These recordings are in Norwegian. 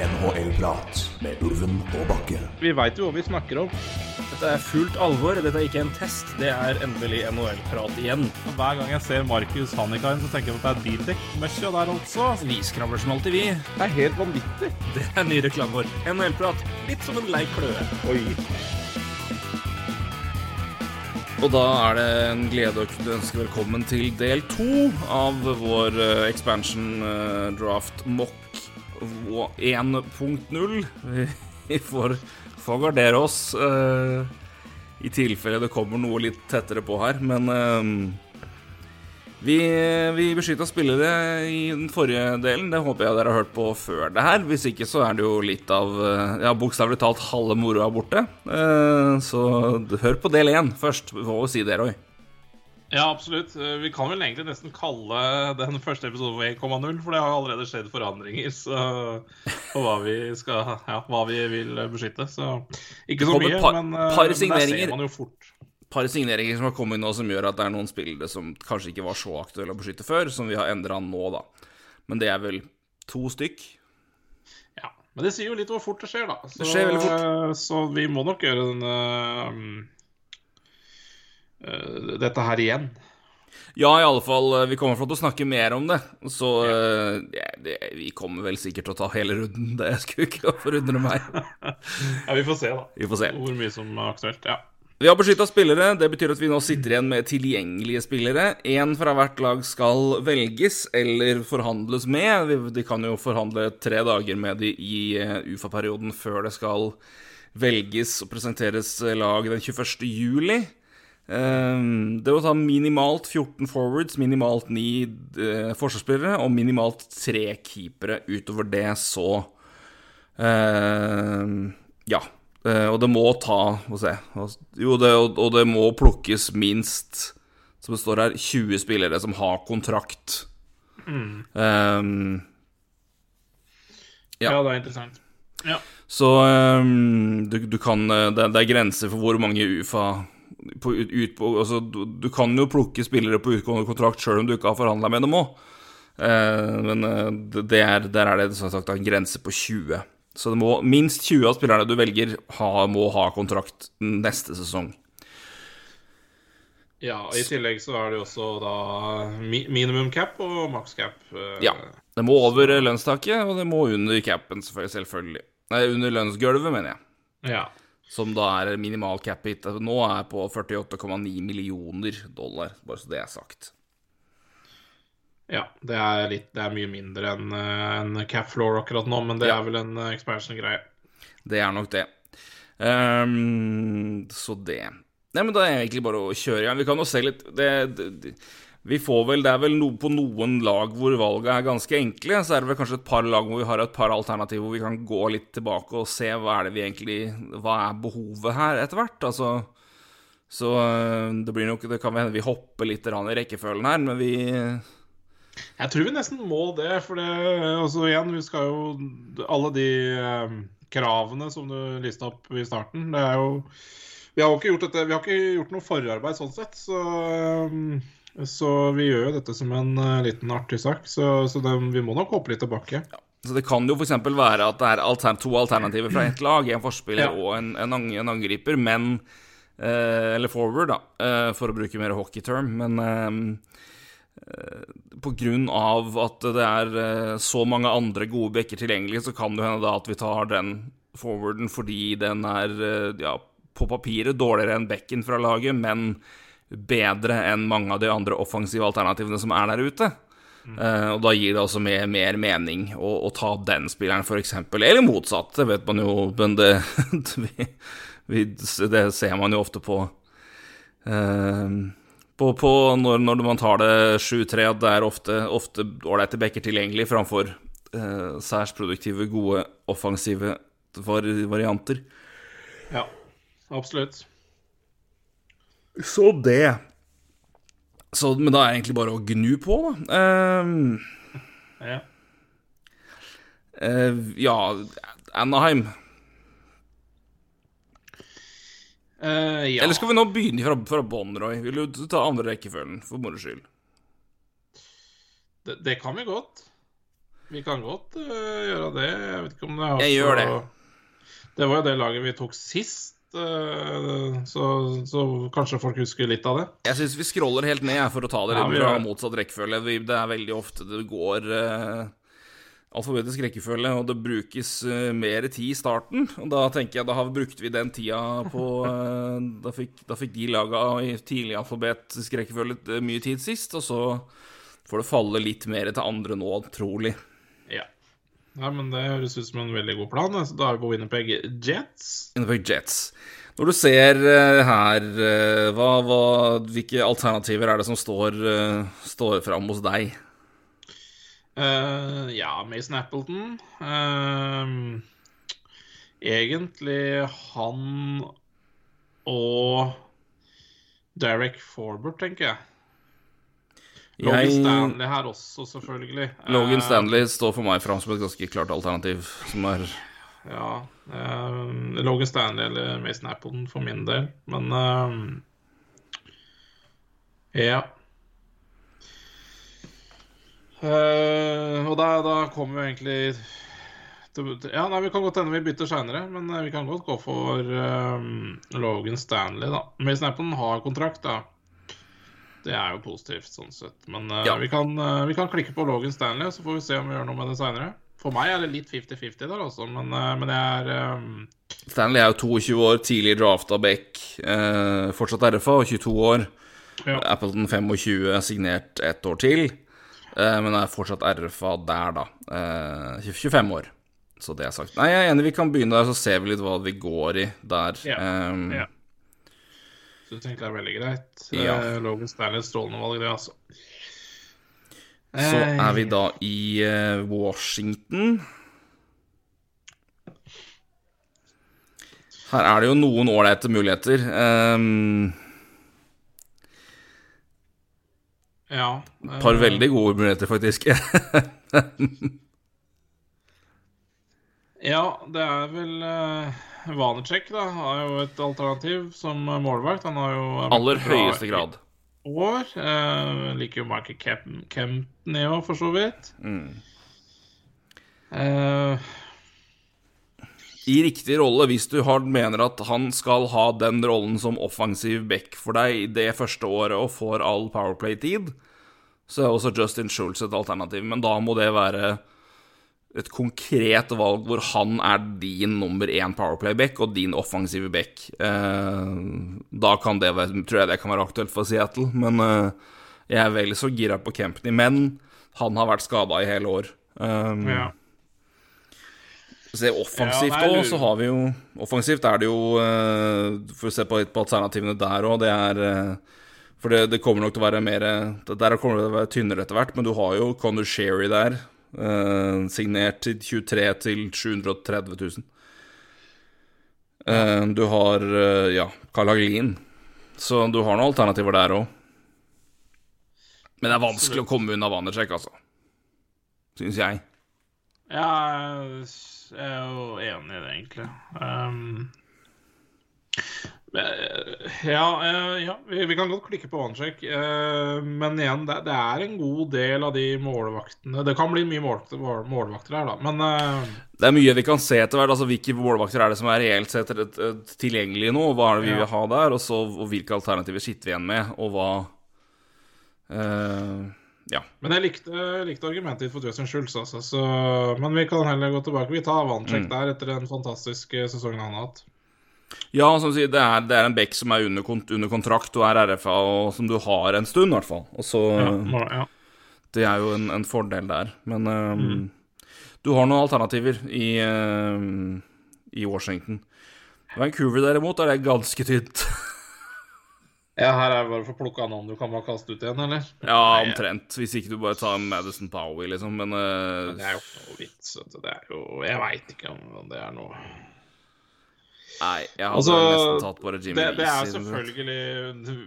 NHL-prat med Ulven og Bakke. Vi veit jo hva vi snakker om. Dette er fullt alvor. Dette er ikke en test. Det er endelig NHL-prat igjen. Og Hver gang jeg ser Markus Hannikain, så tenker jeg at det er bildekk-møkkja der altså. Vi skravler som alltid, vi. Det er helt vanvittig. Det er ny reklame vår. NHL-prat. Litt som en lei kløe. Oi. Og da er det en glede å kunne ønske velkommen til del to av vår eh, expansion eh, draft mock 1.0. Vi får, får gardere oss uh, i tilfelle det kommer noe litt tettere på her, men uh, vi, vi beskytta spillere i den forrige delen. Det håper jeg dere har hørt på før det her. Hvis ikke så er det jo litt av uh, Ja, bokstavelig talt halve moroa borte. Eh, Så hør på del én først. Hva si det, Roy? Ja, absolutt. Eh, Vi kan vel egentlig nesten kalle den første episoden for 1,0, for det har allerede skjedd forandringer så, på hva vi, skal, ja, hva vi vil beskytte. Så ikke så mye, par- men, eh, par men der ser man jo fort. par signeringer som har kommet nå som gjør at det er noen spillere som kanskje ikke var så aktuelle å beskytte før, som vi har endra nå, da. Men det er vel to stykk. Ja, Men det sier jo litt hvor fort det skjer, da. Så, Det skjer veldig fort. Så vi må nok gjøre den uh, dette her igjen. Ja, i alle fall. eh, Vi kommer til å snakke mer om det. Så eh, ja, det, vi kommer vel sikkert til å ta hele runden. Det skulle ikke forundre meg. Ja, Vi får se, da. Vi får se. Hvor mye som er aktuelt. Ja. Vi har beskytta spillere. Det betyr at vi nå sitter igjen med tilgjengelige spillere. Én fra hvert lag skal velges eller forhandles med. De kan jo forhandle tre dager med de i eh, UFA-perioden før det skal velges og presenteres eh, lag den 21. juli. Eh, Det var ta minimalt 14 forwards, minimalt 9 eh, forsvarsspillere og minimalt 3 keepere. Utover det så eh, Ja. Eh, og det må ta Få se Jo, det, og, og det må plukkes minst, som det står her, 20 spillere som har kontrakt. Eh, Ja. ja, det er interessant. Ja. så um, du, du kan eh, det, det er grenser for hvor mange UFA på, ut, på, altså, du, du kan jo plukke spillere på utgående kontrakt sjøl om du ikke har forhandla med dem òg. eh, men det er, der er det som sagt en grense på 20. Så det må, minst 20 av spillerne du velger, ha, må ha kontrakt neste sesong. ja, I tillegg så er det jo også da minimum cap og maks cap. eh, Ja. Det må over lønnstaket, og det må under capen, selvfølgelig. Nei, under lønnsgulvet, mener jeg. ja. Som da er minimal cap hit. Altså, Nå er på 48,9 millioner dollar, bare så det er sagt. Ja, det er, litt, det er mye mindre enn eh, en cap floor akkurat nå, men det Ja. er vel en eh, expansion-greie. Det er nok det. Um, så det Nei, men da er det egentlig bare å kjøre i gang. Vi kan jo se litt det, det, Vi får vel Det er vel no, på noen lag hvor valget er ganske enkle. Så er det vel kanskje et par lag hvor vi har et par alternativer hvor vi kan gå litt tilbake og se hva er det vi egentlig Hva er behovet her, etter hvert? Altså Så øh, det blir nok Det kan hende vi hopper litt i rekkefølgen her, men vi Jeg tror vi nesten må det, for det altså igjen, vi skal jo Alle de eh, kravene som du lista opp i starten, det er jo Vi har jo ikke gjort dette Vi har ikke gjort noe forarbeid sånn sett, så eh, så vi gjør jo dette som en eh, liten artig sak. Så, så det, vi må nok hoppe litt tilbake. Så det kan jo f.eks. være at det er altern to alternativer fra ett lag, en forspiller Ja. og en, en, en angriper, men eh, Eller forward, da, eh, for å bruke mer hockeyterm. Men eh, eh, på grunn av at det er eh, så mange andre gode bekker tilgjengelig, så kan det hende da at vi tar den forwarden fordi den er ja, på papiret dårligere enn bekken fra laget, men bedre enn mange av de andre offensive alternativene som er der ute. Eh, og da gir det altså mer, mer mening å, å ta den spilleren, f.eks. Eller motsatt, det vet man jo, men det, vi, vi, det ser man jo ofte på Uh, på, på når, når man tar det 7-3, at det er ofte ofte ålreite bekker tilgjengelig framfor uh, særs produktive, gode, offensive var, varianter. Ja, absolutt. Så det så, Men da er det egentlig bare å gnu på, da. Ehm, Ja. Uh, ja, Anaheim. Uh, ja. Eller skal vi nå begynne fra, fra bånn, Roy? Vil du ta andre rekkefølgen, for moro skyld? det, det kan vi godt. vi kan godt uh, gjøre det. Jeg vet ikke om det er også... Jeg gjør det. Det var jo det laget vi tok sist, så, så, kanskje folk husker litt av det. Jeg syns vi scroller helt ned for å ta det litt ja, fra motsatt rekkefølge. Det er veldig ofte det går uh, alfabetisk rekkefølge, og det brukes uh, mer tid i starten. Og da tenker jeg da brukte vi den tida på uh, da, fikk, da, fikk, de laga i tidlig alfabetisk rekkefølge mye tid sist, og så får det falle litt mer til andre nå, trolig. Ja. Nei, men det høres ut som en veldig god plan. Så da på Winnerpeg Jets. Winnerpeg Jets. Når du ser uh, her, hva, hva, hvilke alternativer er det som står, står fram hos deg? Uh, ja, Mason Appleton. Uh, egentlig han og Derek Forbert, tenker jeg. Logan jeg... Stanley her også, selvfølgelig. Logan uh, Stanley står for meg fram som et ganske klart alternativ, som er Ja. Logan Stanley eller Mason Appleton for min del, men Ja. Eh, og da, da kommer vi egentlig Ja, nei, vi kan godt hende vi bytter seinere, men uh, vi kan godt gå for um, Logan Stanley, da. Mason Appleton har kontrakt, da. Det er jo positivt, sånn sett. Men ja. vi, kan, vi, kan, klikke på Logan Stanley, så får vi se om vi gjør noe med det seinere. For meg er det litt 50-50 der, altså, men, men det er um... Stanley er jo 22 år, tidlig drafta back, fortsatt RFA, og 22 år. Ja. Appleton 25, signert ett år til. Men er fortsatt RFA der, da. 25 eh, år. Så det er sagt. Nei, jeg er enig, vi kan begynne der, så ser vi litt hva vi går i der. Ja. Um, ja. Du tenker det er veldig greit? Ja. Uh, Logan Stanley, strålende valg, det, altså. Så er vi da i uh, Washington. Her er det jo noen ålreite muligheter. Um, Ja. Et par veldig gode muligheter, faktisk. ja, det er vel uh, Vanecek, da. Har jo et alternativ som målvakt. Han har jo Aller høyeste grad. År. Eh, liker jo Michael Kempton i år, for så vidt. Mm. Eh. i riktig rolle, hvis du har, mener at han skal ha den rollen som offensiv back for deg det første året og får all Powerplay-tid, så er også Justin Schultz et alternativ. Men da må det være et konkret valg hvor han er din nummer én Powerplay-back og din offensive back. Eh, da kan det være, tror jeg det kan være aktuelt for Seattle. Men eh, jeg er vel så gira på Kempney. Men han har vært skada i hele år. Um, ja. Se offensivt òg, ja, så har vi jo Offensivt er det jo eh, For å se på, på alternativene der òg, det er uh, For det, det, kommer nok til å være mer Der kommer det til å være tynnere etter hvert, men du har jo Conor Sherry der, uh, signert til 23 til 730 000. du har ja, Carl Hagelin, så du har noen alternativer der òg. Men det er vanskelig å komme unna Vanercek, altså. Syns jeg. Ja jeg er jo enig i det, egentlig. Um, ja, ja vi, kan godt klikke på OneCheck. Uh, men igjen, det, er en god del av de målvaktene Det kan bli mye mål, mål, målvakter her, da, men uh, Det er mye vi kan se etter hvert. Altså, hvilke målvakter er det som er reelt sett tilgjengelige nå? Hva er det vi vil ha der? Og så og hvilke alternativer sitter vi igjen med, og hva uh, ja. Men jeg likte, likte argumentet ditt for Justin Schultz, altså. Så, men vi kan heller gå tilbake. Vi tar Vancheck mm. der etter den fantastiske sesongen han har hatt. Ja, som sier, det er, det er en back som er under, under, kontrakt og er RFA, og som du har en stund, i hvert fall. Og så ja, ja. Det er jo en, en fordel der. Men um, mm. du har noen alternativer i, um, i Washington. Vancouver derimot er det ganske tynt. Ja, her er det bare for å plukke noen du kan bare kaste ut igjen, eller? Ja, omtrent. Hvis ikke du bare tar Madison Powie, liksom, men uh... Det er jo ikke noe vits. Det er jo Jeg veit ikke om det er noe Nei, jeg hadde altså, nesten tatt bare Jimmy det, det er selvfølgelig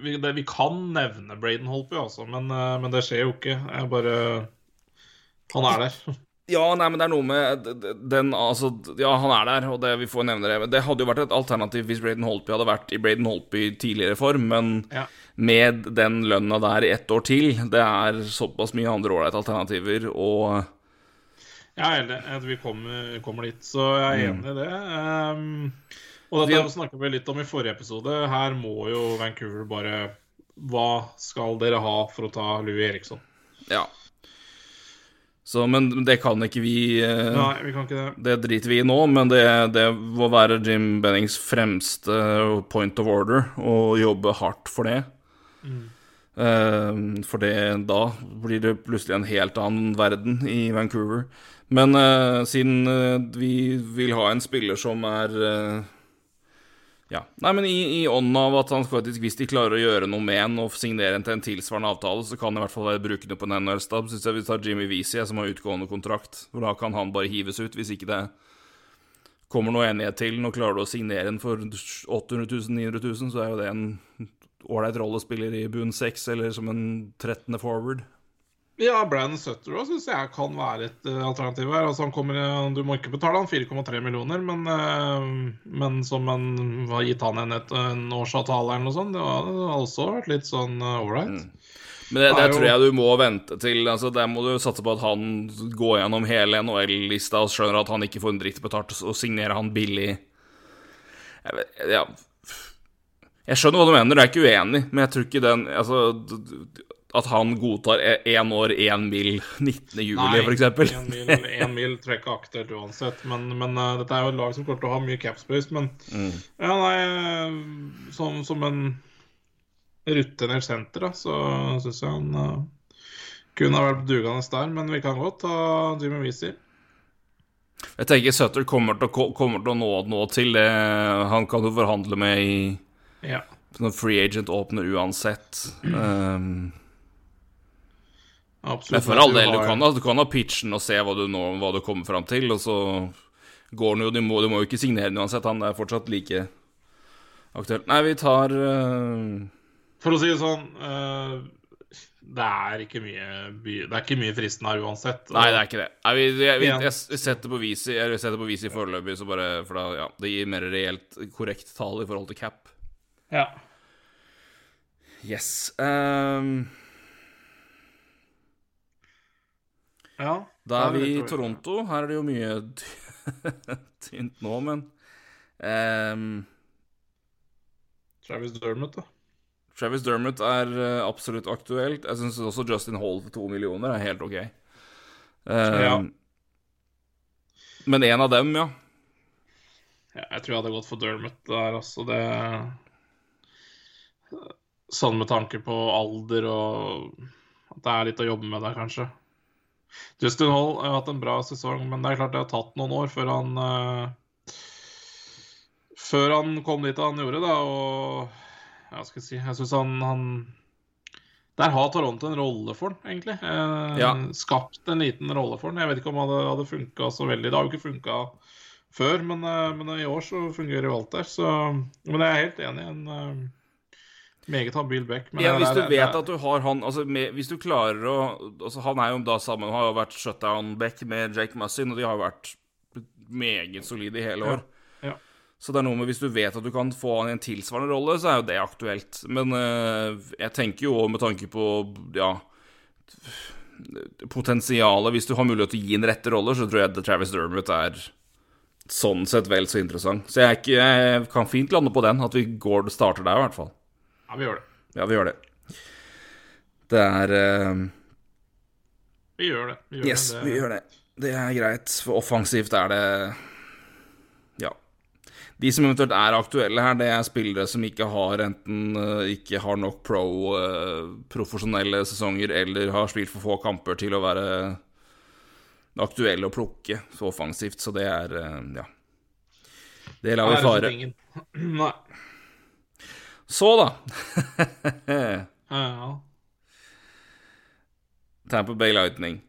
vi, det, vi, kan nevne Braden Holpy, altså, men, uh, men, det skjer jo ikke. Jeg bare Han er der. Ja, nei, men det er noe med den Altså, ja, han er der, og det, vi får nevne det. Det hadde jo vært et alternativ hvis Braden Holpy hadde vært i Braden Holpy tidligere form, men ja. med den lønna der i ett år til Det er såpass mye andre ålreite alternativer, og Jeg er enig i at vi kommer, kommer dit, så jeg er Mm. enig i det. Um, og Vi- dette snakka vi litt om i forrige episode. Her må jo Vancouver bare Hva skal dere ha for å ta Louis Eriksson? Ja. Så, men det kan ikke vi eh, Nei, vi kan ikke det. Det driter vi i nå, men det, det må være Jim Bennings fremste point of order å jobbe hardt for det. Eh, for det, da blir det plutselig en helt annen verden i Vancouver. Men eh, siden eh, vi vil ha en spiller som er eh, Ja. Nei, men i, i ånden av at han faktisk, hvis de klarer å gjøre noe med en og signere en til en tilsvarende avtale, så kan i hvert fall være brukende på en NHL-stab. Syns jeg vi tar Jimmy Vesey, som har utgående kontrakt. For da kan han bare hives ut, hvis ikke det kommer noe enighet til. Nå klarer du å signere en for 800 000, 900 000, så er jo det en ålreit rollespiller i bunn seks, eller som en 13. forward. Ja, Brandon Sutter òg syns jeg kan være et uh, alternativ her. Altså, han kommer, du må ikke betale han 4,3 millioner, men, uh, men som en har gitt han en, et, en årsavtale eller noe sånt, det har også vært litt sånn ålreit. Men det, Det det er tror jeg du må vente til. Altså, Der må du satse på at han går gjennom hele NHL-lista og skjønner at han ikke får en dritt betalt, og signerer han billig. Jeg, vet, ja. jeg skjønner hva du mener, jeg er ikke uenig, men jeg tror ikke den Altså, at han godtar én år, én mil, 19. juli, eksempel. En mil, en mil tror jeg ikke er aktuelt uansett. Men, men uh, dette er jo et lag som kommer til å ha mye capspace. Men Mm. ja, nei eh, Som, som en rutinert senter, da, så syns jeg han uh, kunne ha vært dugende der. Men vi kan godt ta Jimmy Weezy. Jeg tenker Sutter kommer til, å, kommer til å nå, nå til det han kan jo forhandle med i Ja. Free agent åpner uansett. Um, Absolutt. Men for all del, du kan, du kan ha pitchen og se hva du, nå, hva du kommer fram til, og så går den jo Du må, du må jo ikke signere den uansett, han er fortsatt like aktuell. Nei, vi tar uh, For å si det sånn uh, Det er ikke mye Det er ikke mye fristen her uansett. Nei, det er ikke det. Nei, vi, jeg, vi, jeg setter på Visi Jeg setter på Visi foreløpig, så bare For da, ja, det gir mer reelt korrekt tall i forhold til cap. Ja. Yes. Um, ja. da er vi i Toronto. Her er det jo mye tynt nå, men um, Travis Dermott, da. Travis Dermott er eh, absolutt aktuelt. Jeg syns også Justin Hall til to millioner er helt ok. Um, Ja. Men en av dem, ja. Ja, jeg tror jeg hadde gått for Dermott der, altså. Det Sånn med tanke på alder og at det er litt å jobbe med der, kanskje. Justin Hall har hatt en bra sesong, men det er klart det har tatt noen år før han uh, Før han kom dit han gjorde, da, og Ja, skal jeg si Jeg syns han, han Der har Toronto en rolle for han, egentlig. Uh, Ja. Skapt en liten rolle for han. Jeg vet ikke om det hadde, hadde funka så veldig. Det har jo ikke funka før, men, uh, men i år så fungerer jo alt der. Så, men jeg er helt enig. En uh, meget habil back. Men ja hvis er- du det vet er- at du har han altså, med, Hvis du klarer å altså, Han er jo da sammen Har jo vært shutdown-back med Jake Mussin, og de har jo vært meget solide i hele år. ja. Så det er noe med hvis du vet at du kan få han i en tilsvarende rolle, så er jo det aktuelt. Men uh, jeg tenker jo med tanke på ja Potensialet Hvis du har mulighet til å gi en rette roller, så tror jeg at Travis Dermott er sånn sett vel så interessant. Så jeg, er ikke, jeg kan fint lande på den, at vi går starter der, i hvert fall. Ja, vi gjør det. Ja, vi gjør det. Det er uh... Vi gjør det. Vi gjør Yes, det. vi gjør det. Det er greit, for offensivt er det Ja. De som eventuelt er aktuelle her, det er spillere som ikke har enten uh, ikke har nok pro uh, profesjonelle sesonger eller har spilt for få kamper til å være aktuelle å plukke så offensivt, så det er Ja. Det lar vi fare. Nei. Så, da. Ja. Tamper Bay Lightning.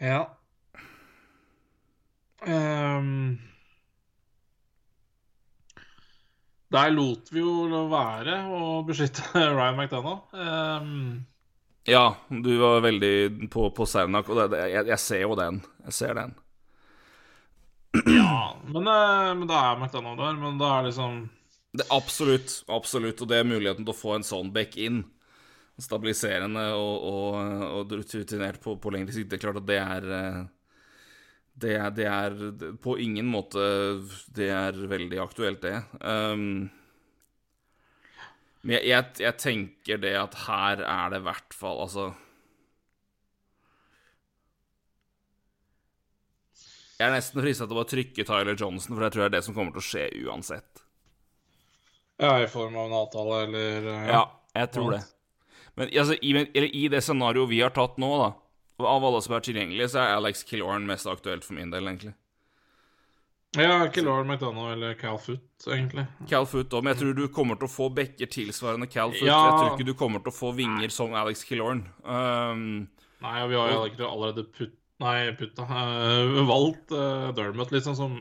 ja. Um, der lot vi jo være å beskytte Ryan McDonagh. Um, Ja, du var veldig på, på Sernak, og det, det, jeg, jeg ser jo den. Jeg ser den. Ja, men, eh, men da er McDonald der. Men da er liksom Det, absolutt, absolutt. Og det er muligheten til å få en sånn back inn. Stabiliserende og, og, og rutinert på, på lengre sikt. Det er klart at det er eh, det er, det er på ingen måte Det er veldig aktuelt, det. Um, men jeg, jeg, jeg, tenker det at her er det i hvert fall Altså Jeg er nesten frista til å bare trykke Tyler Johnson, for jeg tror det er det som kommer til å skje uansett. Ja, i form av en avtale, eller Ja, ja jeg tror det. Men altså, i, i, det scenarioet vi har tatt nå, da, av alle som er tilgjengelige, så er Alex Killorn mest aktuelt for min del, egentlig. Ja, Killorn, McDonagh eller Cal Foot, egentlig. Cal Foot òg, men jeg tror du kommer til å få bekker tilsvarende Cal Foot. Ja. Jeg tror ikke du kommer til å få vinger som Alex Killorn. Um, Nei, vi har jo allerede putt Nei, putta uh, Valgt uh, Dermot, liksom, som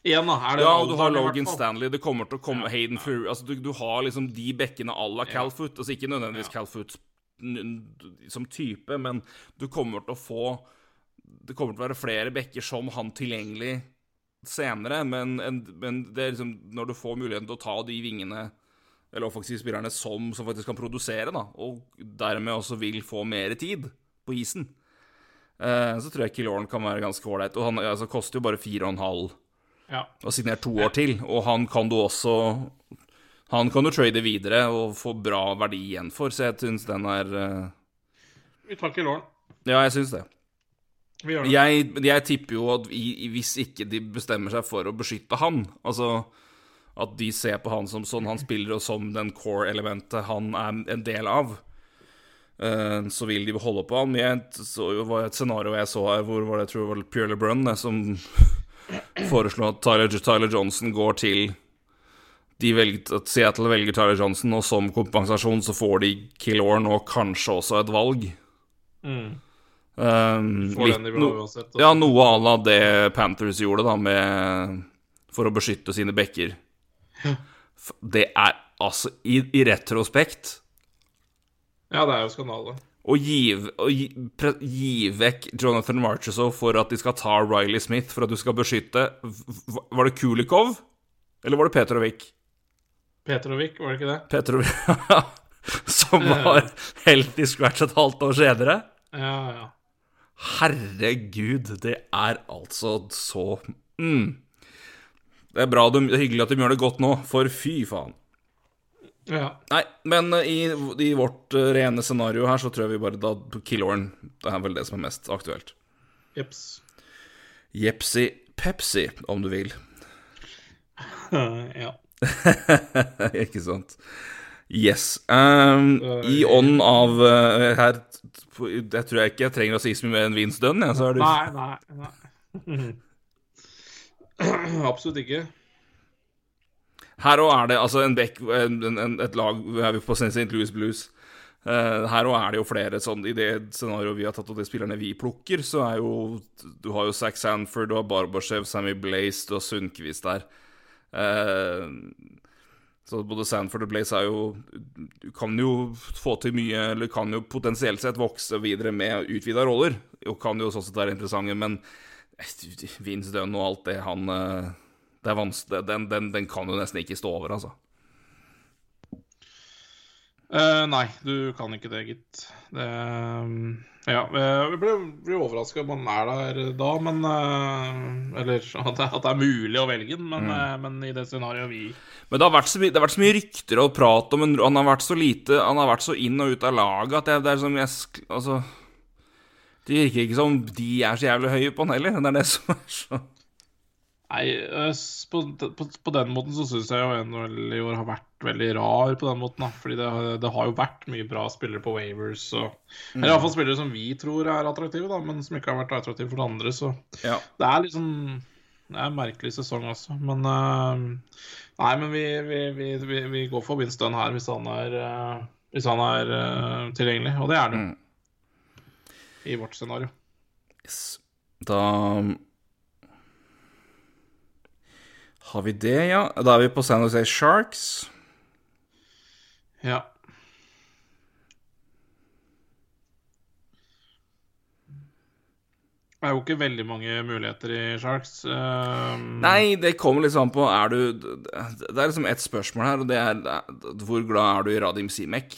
Igjen, da. Er det ja, du har Logan Stanley. Det kommer til å komme ja, Hayden Fury altså, du, du, har liksom de bekkene à la Calfoot. Altså ikke nødvendigvis ja. Calfoot som type, men du kommer til å få Det kommer til å være flere bekker som han tilgjengelig senere, men, en, men det er liksom når du får muligheten til å ta de vingene eller offensive spillerne som, som faktisk kan produsere, da, og dermed også vil få mer tid på isen, eh, så tror jeg Killorn kan være ganske ålreit. Og han altså, koster jo bare fire og en halv ja. og signert to år til. Og han kan du også Han kan du trade videre og få bra verdi igjen for, så jeg syns den er uh... Vi tar lån. Ja, jeg syns det. Jeg, jeg, tipper jo at hvis ikke de bestemmer seg for å beskytte han, altså at de ser på han som sånn han spiller, og som den core-elementet han er en del av, så vil de holde på ham. Så jo et scenario jeg så her, hvor var det, jeg tror det var Pierre LeBrun som foreslo at Tyler, Tyler, Johnson går til de velger, At Seattle velger Tyler Johnson, og som kompensasjon så får de Killorn og kanskje også et valg. Mm. Um, litt, no, uansett, ja, noe à la det Panthers gjorde, da, med For å beskytte sine bekker. Det er altså I, i retrospekt Ja, det er jo skandale å gi, gi, gi, vekk Jonathan Marchesow for at de skal ta Riley Smith for at du skal beskytte Var det Kulikov, eller var det Petrovic? Petrovic, var det ikke det? Petrovic, Som var helt i scratch et halvt år senere? Ja, ja. Herregud, det er altså så mm. Det er bra, det er hyggelig at de gjør det godt nå, for fy faen. Ja. Nei, men eh, i, i, vårt uh, rene scenario her, så tror jeg vi bare da Killorn Det er vel det som er mest aktuelt. Jeps. Jepsi Pepsi, om du vil. ja. Ikke sant. Yes. Um, I ånd av uh, her Jeg tror jeg ikke jeg trenger å si så mye mer enn Vince Dunn. Ja, så det... Nei, nei, nei. Absolutt ikke. Her òg er det altså en back, et lag er vi på St. Louis Blues. Uh, her òg er det jo flere sånn I det scenarioet vi har tatt, og de spillerne vi plukker, så er jo Du har jo Zack Sanford, du har Barbashev, Sammy Blaze, du har Sundquist der. Uh, så både Sanford og Blaze er jo Du kan jo få til mye, eller kan jo potensielt sett vokse videre med utvida roller. Og kan jo sånn sett være interessante, men eh, Vince Dunn og alt det han det er vanskelig, den, den, den, kan du nesten ikke stå over, altså. Uh, nei, du kan ikke det, gitt. Det um, Ja, vi blir, blir overraska om han er der da, men uh, Eller at det, at det, er mulig å velge den, men, mm. uh, men i det scenarioet vi Men det har, vært så, det har vært så mye rykter og prat om Han har vært så lite Han har vært så inn og ut av laget at det, det er som jeg Altså Det virker ikke som de er så jævlig høye på han heller. Det er det som er så Nei, på, på, på, den måten så syns jeg jo NHL i år har vært veldig rar på den måten. Da. Fordi det, det, har jo vært mye bra spillere på Wavers. Og, mm. Eller iallfall spillere som vi tror er attraktive, da, men som ikke har vært attraktive for andre. Så ja. det er liksom Det er en merkelig sesong også. Men uh, Nei, men vi, vi, vi, vi, går for Winston her hvis han er, uh, hvis han er uh, tilgjengelig. Og det er det. Mm. I vårt scenario. Yes. Da har vi det, ja? Da er vi på San Jose Sharks. Ja. Det er jo ikke veldig mange muligheter i Sharks. Um... Nei, det kommer sånn på Er du Det er liksom ett spørsmål her, og det er hvor glad er du i Radim Simek?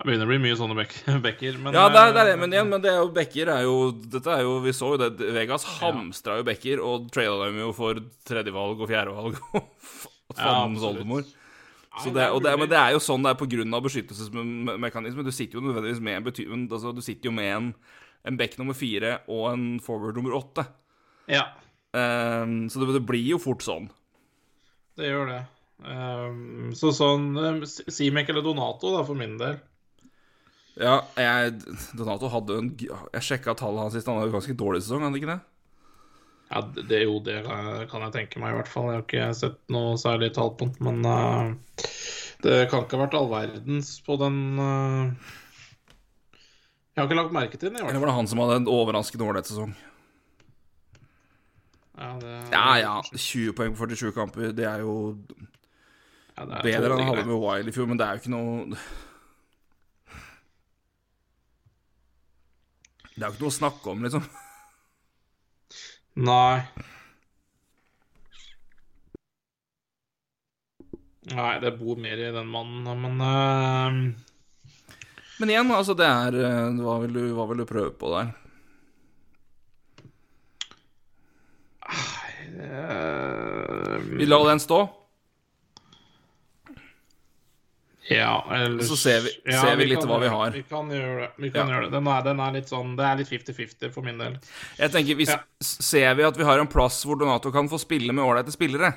Det begynner å bli mye sånne bek bekker. Men, Ja, det er, det er eh, men igjen, men det er jo bekker er jo Dette er jo Vi så jo det. Vegas hamstra jo bekker og traila dem jo for tredjevalg og fjerdevalg og Ja, fandens oldemor. Så det, det, men det er jo sånn det er av beskyttelsesmekanismen. Du sitter jo nødvendigvis med en bety altså, Du sitter jo med en, en back nummer fire og en forward nummer åtte. Ja, Um, så det, det blir jo fort sånn. det gjør det. Um, så sånn um, Simek eller Donato, da, for min del. Ja, jeg Donato hadde en Jeg sjekka tallene hans sist. Han hadde jo ganske dårlig sesong, hadde ikke det? Ja, det, er jo, det kan jeg tenke meg, i hvert fall. Jeg har ikke sett noe særlig tall på den. Men uh, det kan ikke ha vært all verdens på den uh, Jeg har ikke lagt merke til den, i hvert Eller var det han som hadde en overraskende ålreit sesong? Ja, det, Ja ja, 20 poeng på 47 kamper, det er jo ja, det er bedre enn han hadde med Wild i fjor, men det er jo ikke noe Det er jo ikke noe å snakke om, liksom. Nei. Nei, det bor mer i den mannen, men uh, Men igjen, altså, det er eh, Hva vil du, hva vil du prøve på der? eh, Vi lar den stå. Ja, eller Så ser vi- ser vi litt kan hva vi har. Vi kan gjøre det. Vi kan Ja. gjøre det. Den er, den er litt sånn Det er litt 50-50 for min del. Jeg tenker, hvis, Ja. Ser vi at vi har en plass hvor Donato kan få spille med ålreite spillere,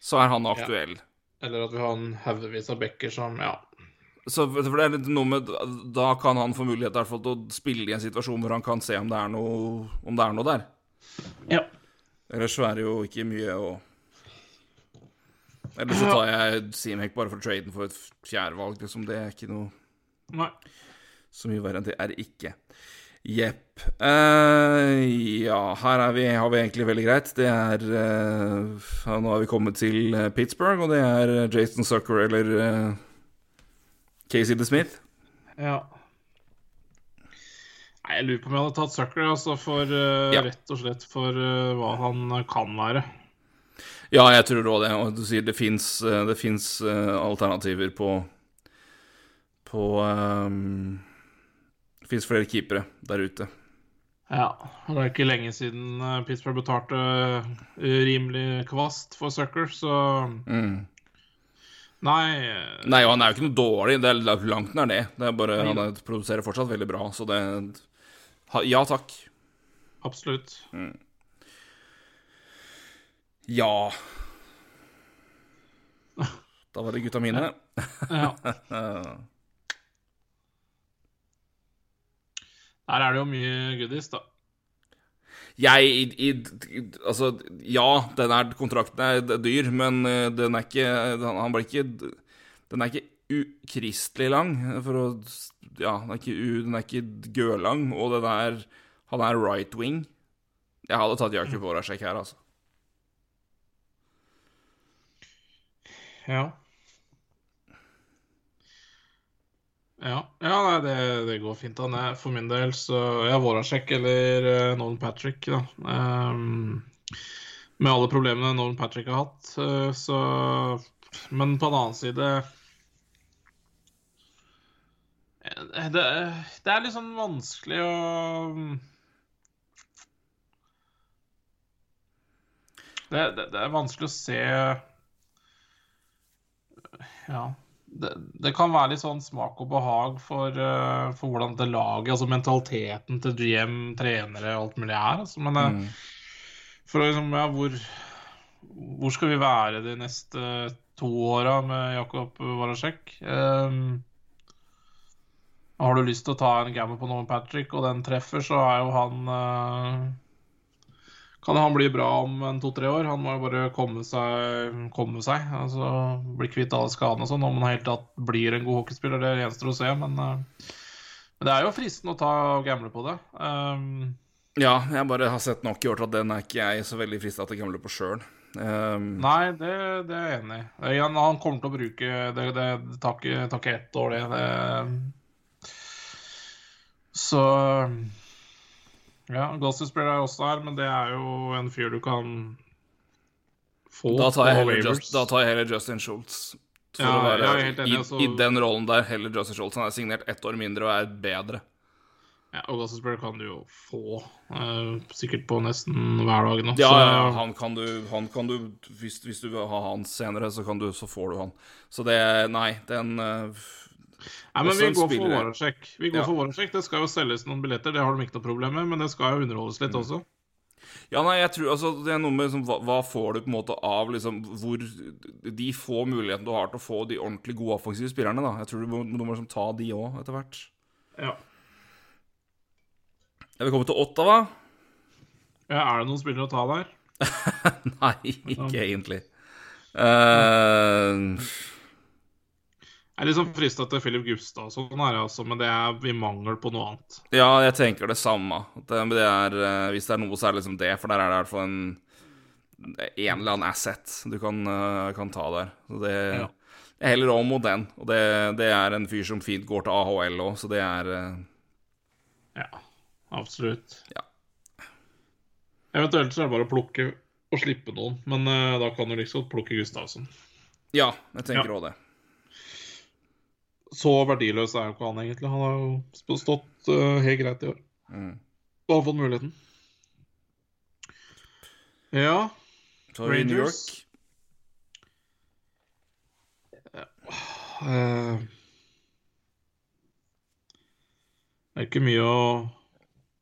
så er han aktuell. Eller at vi har en haugevis av bekker som Ja. Så for det er litt noe med Da kan han få mulighet til å spille i en situasjon hvor han kan se om det er noe, om det er noe der. ja. Ellers så er det jo ikke mye å Ellers så tar jeg Seamhack bare for traden for et fjerdevalg. Liksom. Det er ikke noe Nei. så mye verre enn det er det ikke. Jepp. Uh, ja, her er vi, har vi egentlig veldig greit. Det er eh, Nå har vi kommet til eh, Pittsburgh, og det er Jason Sucker eller uh, Casey DeSmith. Ja. Nei, jeg lurer på om jeg hadde tatt Sucker, altså, for Ja. rett og slett for hva han kan være. Ja, jeg tror òg det. Og du sier det fins det finnes, eh, alternativer på På um, Det fins flere keepere der ute. Ja. og Det er ikke lenge siden eh, Pittsburgh betalte eh, rimelig kvast for Sucker, så Mm. Nei. eh, Nei, og han er jo ikke noe dårlig. Det er langt nær det. Det er bare. Han er- produserer fortsatt veldig bra, så det Ja takk. Absolutt. Ja. Da var det gutta mine. Ja. Der er det jo mye goodies, da. Jeg i, i, Altså, ja, den er, kontrakten er dyr, men eh, den er ikke Han blir ikke Den er ikke ukristelig lang, for å Ja, den er ikke, u, den er ikke gørlang, og den er Han er right wing. Jeg hadde tatt Jakob Voracek her, altså. Ja. Ja, ja nei, det, det går fint. Er for min del, så ja, Voracek eller uh, Nolan Patrick, da. Um, med alle problemene Nolan Patrick har hatt, uh, så Men på den annen side eh, det, det er litt sånn vanskelig å det, det, det er vanskelig å se Ja. Det, det kan være litt sånn smak og behag for, uh, for hvordan det laget, altså mentaliteten til GM, trenere og alt mulig er. Altså. Men eh, Mm. for liksom, ja, hvor, hvor skal vi være de neste to åra med Jakob Warasek? Um, har du lyst til å ta en gamble på med Patrick, og den treffer, så er jo han eh, Kan han bli bra om en to-tre år? Han må jo bare komme seg, komme seg altså bli kvitt alle skadene og sånn. Om han helt tatt blir en god hockeyspiller, det gjenstår å se, men, eh, men det er jo fristende å ta og gamble på det. Um, Ja, jeg bare har sett nok i år til at den er ikke jeg så veldig frista til å gamble på sjøl. Um, Nei, det, det er jeg enig i. Igjen, Han kommer til å bruke Det, det, tar ikke ett år, det. det. Så Ja, Gossip-spiller er også her, men det er jo en fyr du kan få da, tar jeg heller just, tar jeg heller Justin Schultz. For Ja, å være enig, i, altså. i den rollen der heller Justin Schultz. Han er signert ett år mindre og er bedre. Ja, og Gossesberg kan du jo få uh, sikkert på nesten hver dag nå. Ja, ja, han kan du, han kan du hvis, hvis du vil ha han senere, så, kan du, så får du han. Så det Nei, den eh, Nei, men vi går for spiller- Voracek. Vi går Ja. for Voracek. Det skal jo selges noen billetter, det har de ikke noe problem med, men det skal jo underholdes Mm. litt også. Ja, nei, jeg tror altså Det er noe med liksom, hva, hva får du på en måte av liksom hvor De få mulighetene du har til å få de ordentlig gode offensive spillerne, da. Jeg tror du må, du må liksom ta de òg, etter hvert. Ja. Jeg vil komme til Ottawa. ja, Er det noen spillere å ta der? Nei, ikke egentlig. Eh, Jeg er liksom frista til Filip Gustavsson her, altså, men det er i mangel på noe annet. ja, jeg tenker det samme. Det, det er, eh, hvis det er noe, så er det liksom det, for der er det i hvert fall en en eller annen asset du kan, eh, kan ta der. Så det Ja. Jeg heller om mot den. Og det, det er en fyr som fint går til AHL òg, så det er eh, Ja, absolutt. Ja. Eventuelt så er det bare å plukke og slippe noen, men uh, da kan du liksom plukke Gustavsson. Ja, jeg tenker Ja. det. Så verdiløs er jo ikke han egentlig. Han har jo stått uh, helt greit i år. Mm. Og har fått muligheten. Ja, Så har vi New York. Eh, Det er ikke mye å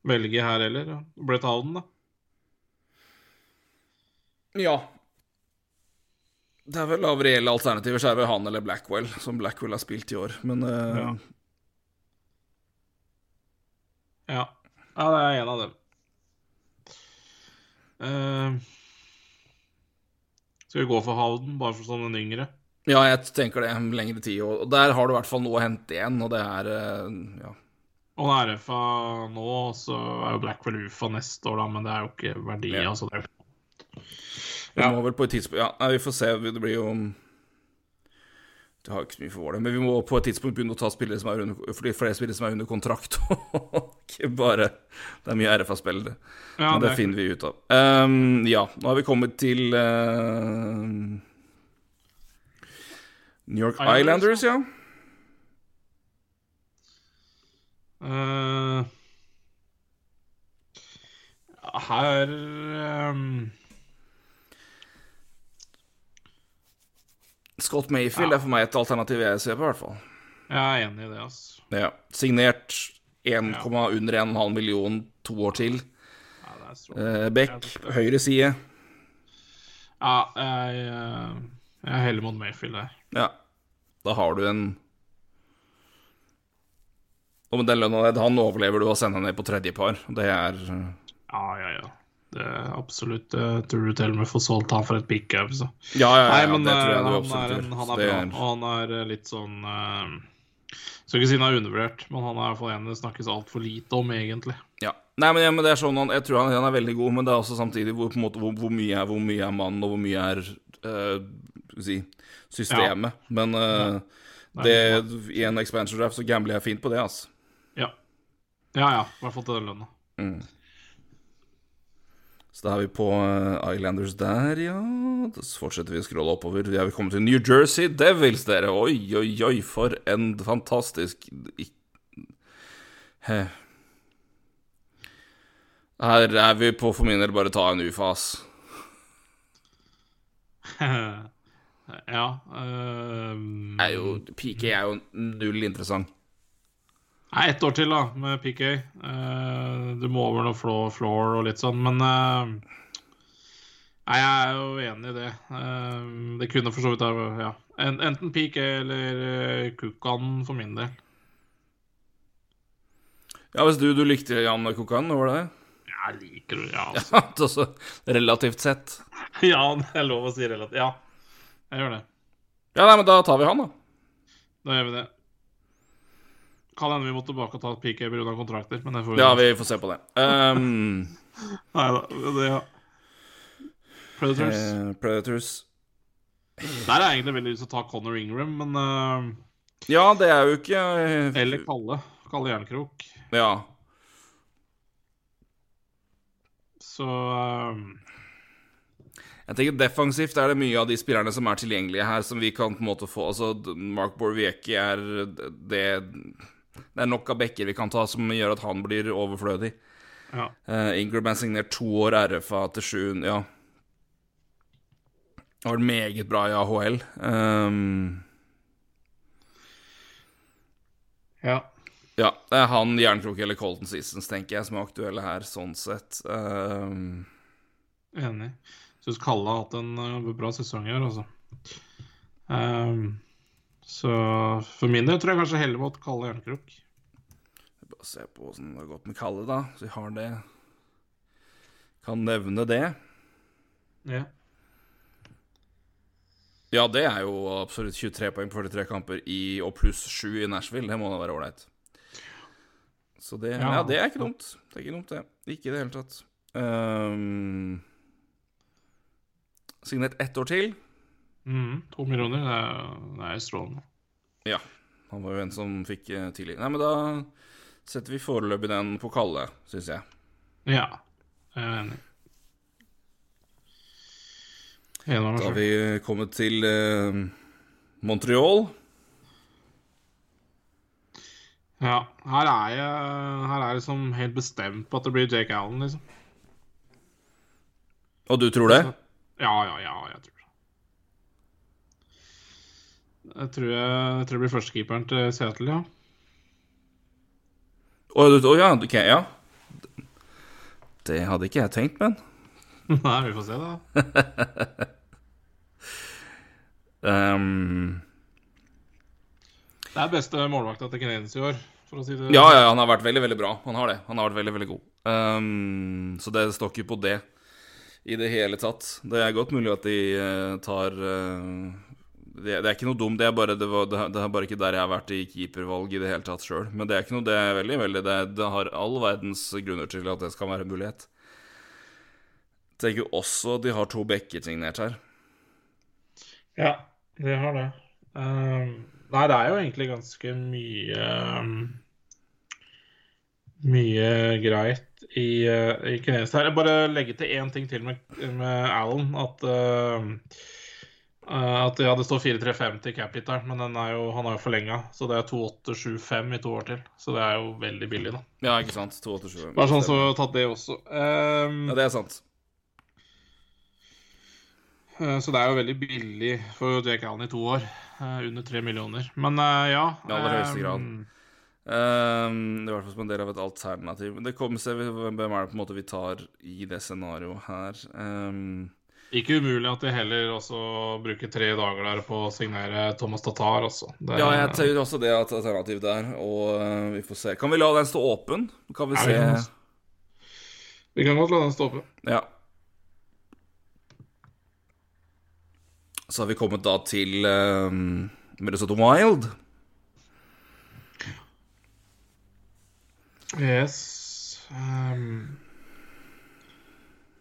velge her heller. ja. Brett Howden, da. Ja. Det er vel av reelle alternativer, så er det vel han eller Blackwell, som Blackwell har spilt i år. Men uh... Ja. Ja. ja, det er en av dem. Uh... skal vi gå for Howden, bare for sånn den yngre? ja, jeg tenker det lengre tid. Og der har du i hvert fall noe å hente igjen, og det er uh... ja. Og han er RFA nå, så er jo Blackwell UFA neste år, da, men det er jo ikke verdi. Ja. altså det er Vi Ja. må vel på et tidspunkt Ja, nei, vi får se. Det blir jo Det har ikke så mye for vår del, men vi må på et tidspunkt begynne å ta spillere som er under flere spillere som er under kontrakt, ikke bare Det er mye RFA-spillere. Ja, Men det det er- finner vi ut av. Um, ja, nå har vi kommet til uh, New York Islanders, Islanders, ja. Uh, her ehm, Scott Mayfield Ja. er for meg et alternativ jeg ser på, i hvert fall. Jeg er enig i det, altså. Ja. Signert 1, under 1,5 million to år til. Ja, det. Eh, Beck, høyre side. Ja, jeg, eh, jeg heller mot Mayfield der. Ja. Da har du en Og med den lønna han overlever du å sende ned på tredje par. Det er Ja, ja, ja. Det er absolutt jeg Tror du til og med får solgt han for et pickup, så. Ja, ja, ja, Nei, men det tror jeg eh, du han, absolutt er, en, han er bra. er- Og han er eh, litt sånn uh, Skal ikke si han er undervurdert, men han er i hvert fall en det snakkes altfor lite om, egentlig. Ja. Nei, men, ja, men det er sånn han, Jeg tror han, han er veldig god, men det er også samtidig hvor, på en måte, hvor, hvor, mye, er, hvor mye er mannen, og hvor mye er uh, si, systemet. Men uh, det, i en expansion draft så gambler jeg fint på det, altså. Ja. Ja, ja. I hvert fall til den lønna. Mm. Så da er vi på eh, Islanders der, ja. Så fortsetter vi å scrolle oppover. Vi er kommet til New Jersey Devils, dere. Oi, oi, oi, for en fantastisk He. Her er vi på for min del bare ta en ufas. ja. um... Er jo, PK er jo null interessant. Nei, ett år til, da, med PK. Uh, du må over noe floor, floor og litt sånn, men uh, Nei, jeg er jo enig i det. Uh, det kunne for så vidt vært ja. En, enten PK eller Kukan for min del. Ja, hvis du, du likte Jan Kukan, var det det? Jeg liker det, ja. Altså. Altså, relativt sett. ja, det er lov å si relativt. Ja, jeg gjør det. Ja, nei, men da tar vi han, da. Da gjør vi det. Kan hende vi må tilbake og ta PK pga. kontrakter, men det får vi Ja, vi får se på det. Um, Nei da. Det, ja. Predators. eh, Predators Der er jeg egentlig veldig lyst til å ta Conor Ingram, men uh, Ja, det er jo ikke eh, Eller Kalle. Kalle Jernkrok. Ja. Så uh, Jeg tenker Defensivt er det mye av de spillerne som er tilgjengelige her, som vi kan på en måte få Altså, Mark Borvieki er det Det er nok av bekker vi kan ta som gjør at han blir overflødig. Ja. Uh, Ingram er signert to år RFA til sju Ja. Det var meget bra i AHL. Um, ja. ja. Det er han, Jernkrok eller Colton Seasons, tenker jeg, som er aktuelle her, sånn sett. Um, Enig. Syns Kalle har hatt en uh, bra sesong i år, altså. Um, så for min del tror jeg kanskje heller mot Kalle Jernkrok. Bare se på åssen det har gått med Kalle, da. Så vi har det Kan nevne det. Ja. Ja, det er jo absolutt 23 poeng på 43 kamper i, og pluss 7 i Nashville. Det må da være ålreit. Så det ja. ja. det er ikke dumt. Det er ikke dumt, det. Ikke i det hele tatt. Um, signert ett år til. Mm, to millioner, det er, det er strålende. Ja. Han var jo en som fikk uh, tidlig. Nei, men da setter vi foreløpig den på Kalle, syns jeg. Ja, jeg er enig. Da har vi kommet til uh, Montreal. Ja, her er jeg Her er jeg liksom helt bestemt på at det blir Jake Allen, liksom. Og du tror det? Ja, ja, ja, jeg tror det. Jeg tror, jeg, jeg tror det blir førstekeeperen til Seattle, ja. Å oh, ja, ok, ja. Det hadde ikke jeg tenkt, men. Nei, vi får se, da. Um, det er beste målvakta til Canadiens i år, for å si det Ja, ja, han har vært veldig, veldig bra. Han har det. Han har vært veldig, veldig god. Um, så det står ikke på det i det hele tatt. Det er godt mulig at de uh, tar uh, det, det, er ikke noe dumt. Det er, bare, det, var, det, er bare ikke der jeg har vært i keepervalg i det hele tatt sjøl. Men det er ikke noe, det er veldig, veldig det, det har all verdens grunner til at det skal være en mulighet. Jeg tenker også de har to bekker signert her. Ja, det har det. Um, nei, det er jo egentlig ganske mye um, Mye greit i, uh, i Kines her. Jeg bare legge til én ting til med, med Alan. At uh, at ja, det står 4-3-5 til cap-hitteren, men jo, han har jo forlenga. Så det er 2-8-7-5 i to år til. Så det er jo veldig billig, da. Ja, ikke sant. 2-8-7-5. Bare sånn så tatt det også. Um, ja, det er sant. Eh, så det er jo veldig billig for Jake Allen i to år. Eh, under tre millioner. Men ja. I aller høyeste grad. Um, I hvert fall som en del av et alternativ. Det kommer seg hvem er det på en måte vi tar i det scenarioet her. Um, ikke umulig at de heller også bruker tre dager der på å signere Thomas Tatar, altså. Det, ja, jeg tror også det er et alternativ der, og uh, vi får se. Kan vi la den stå åpen? Kan vi se vi kan, vi kan godt la den stå åpen. Ja. Så har vi kommet da til um, Minnesota Wild. Yes um,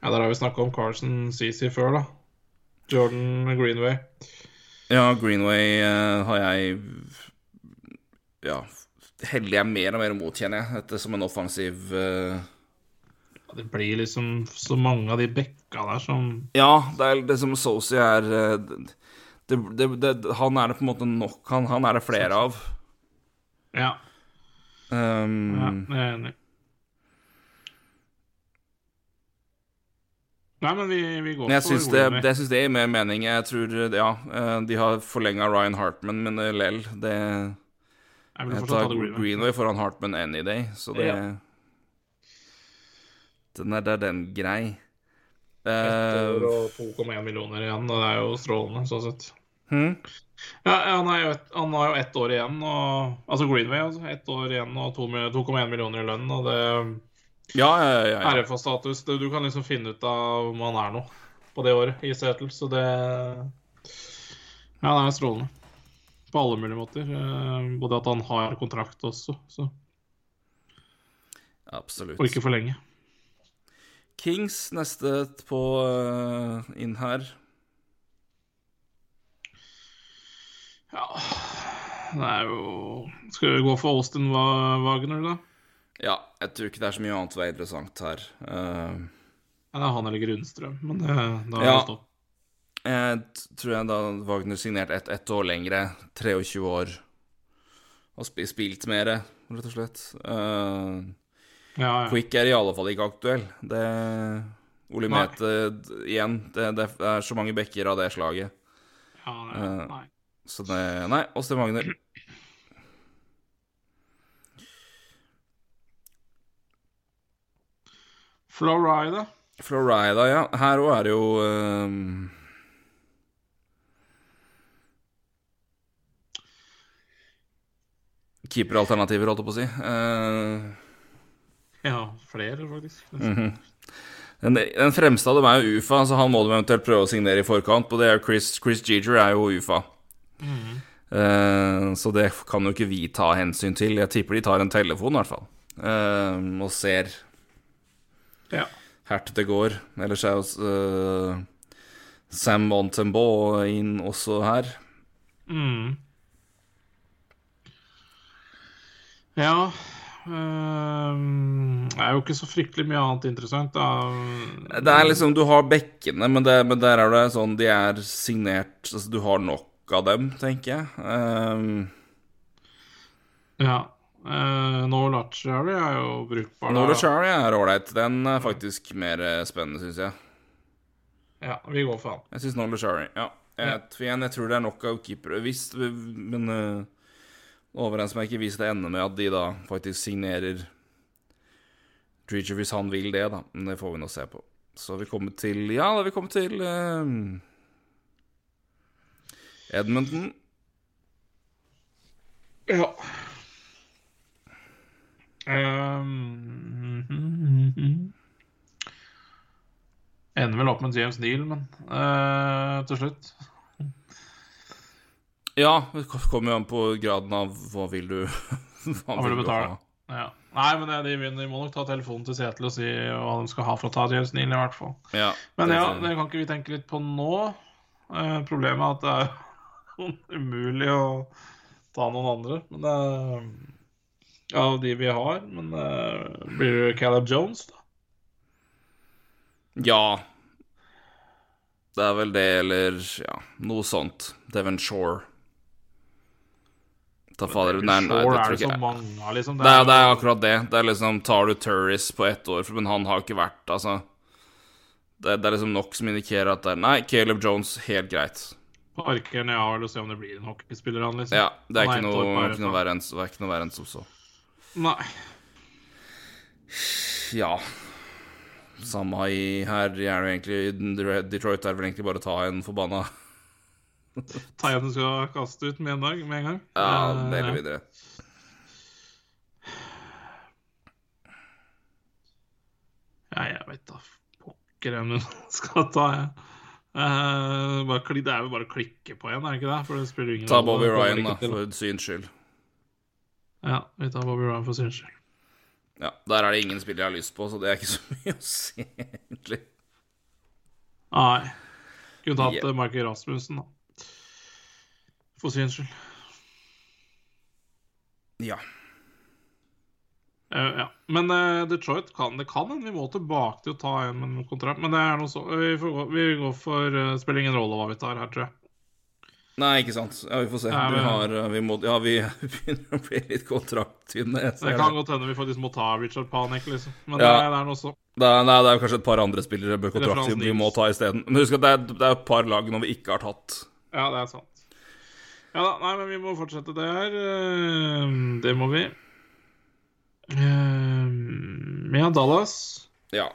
Ja, der har vi snakka om Carson CC før, da. Jordan Greenway. Ja, Greenway uh, har jeg Ja, heller jeg mer og mer mot, kjenner jeg. Dette som en offensiv uh, det blir liksom så mange av de bekka der som Ja, det er det som Sosi er eh, det, det, det, Han er det på en måte nok Han, han er det flere av. Ja. Um, ja, jeg er enig. Nei, men vi, vi går jeg syns det, det, synes det gir mer mening. Jeg tror Ja, eh, de har forlenga Ryan Hartman, men lell, det Jeg, jeg tar Greenway foran Hartman any day, så det ja. Den er der den grei. Ett år og 2,1 millioner igjen, og det er jo strålende, sånn sett. Hmm? Ja, han, et, har jo ett år igjen, og, altså Greenway, altså. Ett år igjen og 2,1 millioner i lønn, og det ja, ja, ja, ja. RFA-status. Du kan liksom finne ut av om han er noe på det året i Seattle, så det Ja, det er strålende. På alle mulige måter. Eh, både at han har kontrakt også, så Absolutt. Og ikke for lenge. Kings neste på uh, inn her. Ja Det er jo Skal vi gå for Austin Wagner, da? Ja, jeg tror ikke det er så mye annet som er interessant her. Uh... Ja, det er han eller Grunnstrøm, men det, da ja, Jeg tror jeg da Wagner signerte ett et år lengre, 23 år, og sp spilt mer, rett og slett. Uh, Ja, ja. Quick er i alle fall ikke aktuell. Det Ole. Mete igjen, det, det er så mange bekker av det slaget. ja det, Uh, nei. Så det Nei, Austin Wagner. Florida. Florida, ja. Her òg er det jo ehm, Keeperalternativer, holdt jeg på å si. Uh... Ja, flere, faktisk. Mhm. den, den fremste av dem er jo UFA, så han må de eventuelt prøve å signere i forkant. Og det er Chris, Chris Giger er jo UFA. Eh, så det kan jo ikke vi ta hensyn til. Jeg tipper de tar en telefon, i hvert fall. uh, og ser Ja. Hert det går. Ellers er jo uh, Sam Montembeau inn også her. Mm. Ja um, Det er jo ikke så fryktelig mye annet interessant, da. Det er liksom, Du har bekkene, men, det, men der er det sånn De er signert altså Du har nok av dem, tenker jeg. Um, Ja. Uh, Nolachari er jo brukbar. da. Nola Chari er ålreit. Den er faktisk mer eh, spennende, syns jeg. Ja, vi går for han. Jeg syns Nola Chari. Ja. Jeg, igjen, jeg tror det er nok av keepere. Hvis, men uh, ikke hvis det ender med at de da faktisk signerer Dreacher hvis han vil det, da. Men det får vi nå se på. Så vi kommer til Ja, da vi kommet til uh, Edmonton. Ja. Um, Ender vel opp med James Neal, men uh, til slutt Ja, det kommer jo an på graden av hva vil du Hva vil du betale? ja. Nei, men det, de, de må nok ta telefonen til Seattle og si hva de skal ha for å ta James Neal, i hvert fall. Ja, Men ja, det kan ikke vi tenke litt på nå. Uh, problemet er at det er umulig å ta noen andre. Men det er av de vi har. Men uh, blir det Caleb Jones, da? Ja. Det er vel det, eller ja, noe sånt. Devon Shore. Ta fader Nei, nei, det tror er det jeg så mange liksom. Det er, det er akkurat det. Det er liksom Tar du Turris på ett år, men han har ikke vært Altså det, det er liksom nok som indikerer at det er Nei, Caleb Jones, helt greit. Parker ned av og se om det blir en hockeyspiller, han, liksom. Ja, er ikke noe, ikke det er ikke noe verre enn som så. Nei. Ja. Samme i her er det egentlig Detroit er vel egentlig bare å ta en forbanna Ta igjen du skal kaste ut med en dag, med en gang. Ja, det eller videre. Ja, jeg vet da pokker hvem du skal ta, jeg. Uh, bare, det er jo bare å klikke på en, er det ikke det? For det spiller ingen Ta. Bobby Ryan, da, for syns skyld. Ja, vi tar Bobby Ryan for sin skyld. Ja, Der er det ingen spillere jeg har lyst på, så det er ikke så mye å si, egentlig. Nei. Kunne tatt yeah. Michael Rasmussen, da. For sin skyld. Ja. Uh, ja. Men uh, Detroit kan det kan hende vi må tilbake til å ta en kontrakt. Men det er noe så Vi, gå, vi går for uh, Spiller ingen rolle hva vi tar her, tror jeg. Nei, ikke sant. Ja, vi får se. Vi men- har eh, vi må, Ja, vi begynner å bli litt kontrakttynne. Det kan godt hende vi faktisk må ta Richard Panek, liksom. Men Ja. det, er- det også. Det er, nei, det er kanskje et par andre spillere bør kontrakt vi må ta isteden. Men husk at det er, det er et par lag når vi ikke har tatt. Ja, det er sant. Ja da, nei, men vi må fortsette det her. Eh, Det må vi. Ja, Dallas. Ja.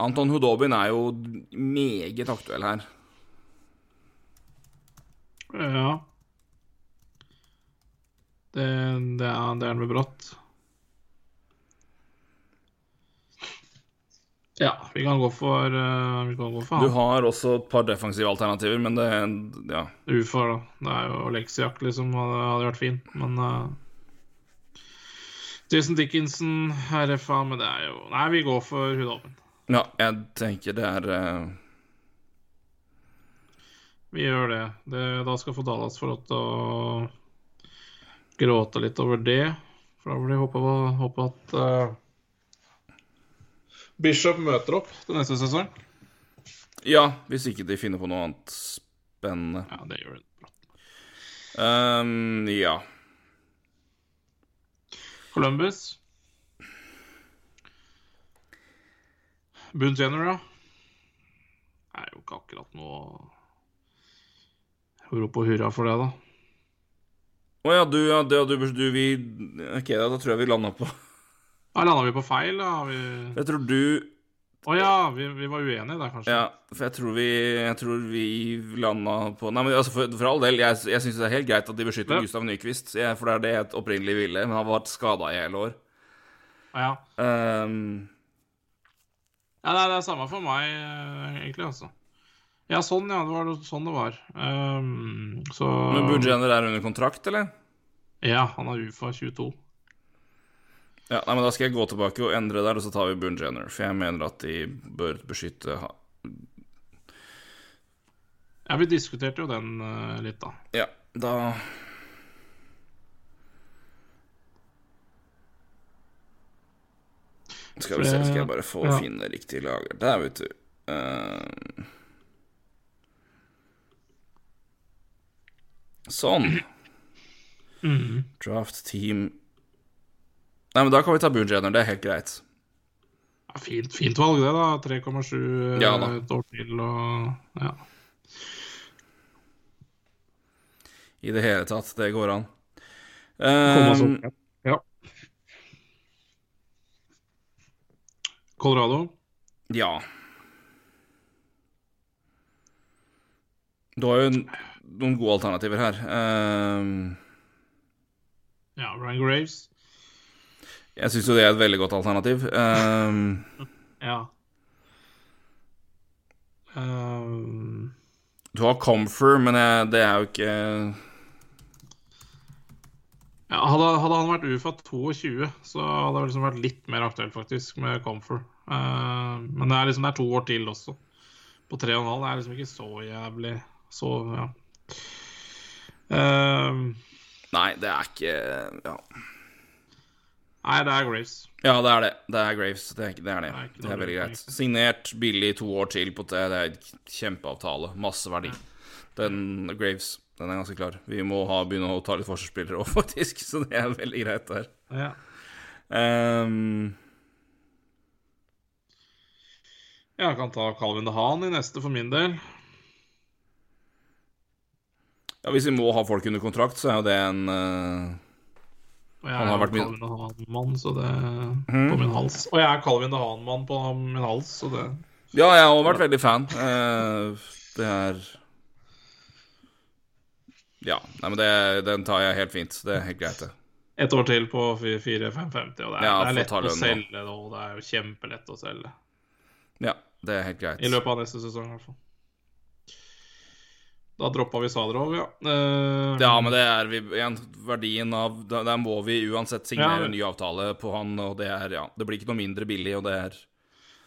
Anton Hudobin er jo meget aktuell her. Ja. Det, det, er, det er med brått. Ja, vi kan gå for uh, Vi kan gå for Du har også et par defensive alternativer, men det Ja. Ufa, da. Det er jo Lexiak, liksom. Hadde, hadde vært fint, men uh, Jason Dickinson, RFA, men det er jo Nei, vi går for Hudholmen. Ja jeg tenker det er uh... Vi gjør det. det. Da skal få Dallas få lov til å gråte litt over det. For da får de håpe, håpe at uh, Bishop møter opp til neste sesong. Ja, hvis ikke de finner på noe annet spennende. Ja, det gjør de. Um, ja. Columbus. Boone Jenner, ja. Det er jo ikke akkurat noe rop og hurra for det, da. Å ja, du, ja, det, du, du, vi Ok, da, da tror jeg vi landa på Da landa vi på feil, da. Vi... Jeg tror du Å ja, vi, vi, var uenige der, kanskje. Ja, for jeg tror vi, jeg tror vi landa på Nei, men altså, for, for all del, jeg, jeg syns det er helt greit at de beskytter Ja. Gustav Nyquist, for det er det jeg opprinnelig ville, men han har vært skada i hele år. Ja, Um, ja det, er, det er samme for meg, eh, egentlig, altså. Ja, sånn, ja. Det var sånn det var. Um, så men Boudjenner er under kontrakt, eller? Ja, han er UFA 22. Ja, nei, men Da skal jeg gå tilbake og endre der, og så tar vi Boone Jenner. For jeg mener at de bør beskytte Ja, vi diskuterte jo den uh, litt, da. Ja, da Skal vi se, skal jeg bare få Ja. finne riktig lager Der, vet du. Uh... sånn. Mm. Draft team Nei, men da kan vi ta Boone Det er helt greit. Ja, fint, fint valg, det, da. 3,7 eh, Ja da. et år til og Ja. I det hele tatt. Det går an. Um. Ja. Colorado. Ja. Du har jo noen gode alternativer her. Ehm, Ja, Ryan Graves. jeg syns jo det er et veldig godt alternativ. Ehm, Ja. Um, du har Comfer, men jeg, det er jo ikke ja, hadde, hadde han vært UFA 22, så hadde det liksom vært litt mer aktuelt, faktisk, med Comfort. Uh, men det er liksom det er to år til også. På tre og en halv. Det er liksom ikke så jævlig Så, ja. Uh, Nei, det er ikke Ja, nei, det er Graves. ja det er det. Det er Graves. Det er, det er det. Det er Det er veldig greit. Signert, billig, to år til på det. Det er kjempeavtale. Masse verdi. Den Graves, den er ganske klar. Vi må ha, begynne å ta litt forsvarsspillere òg, faktisk, så det er veldig greit der. Ja. Um, Jeg kan ta Calvin de Haan i neste for min del. ja, hvis vi må ha folk under kontrakt, så er jo det en uh, Og jeg Han er jo Calvin DeHaan-mann, så det mm. På min hals. Og jeg er Calvin de Haan-mann på min hals, så det Ja, jeg har også vært veldig fan. Uh, det er Ja. Nei, men det, den tar jeg helt fint. Det er helt greit, det. Et år til på 4550, og det er, Ja, det er lett å selge nå. det, er jo kjempelett å selge. Ja, det er helt greit. I løpet av neste sesong, i hvert fall. Da droppa vi Sadrov, ja. Uh, Ja, men det er vi, igjen verdien av Der der må vi uansett signere Ja. en ny avtale på han, og det er Ja, det blir ikke noe mindre billig, og det er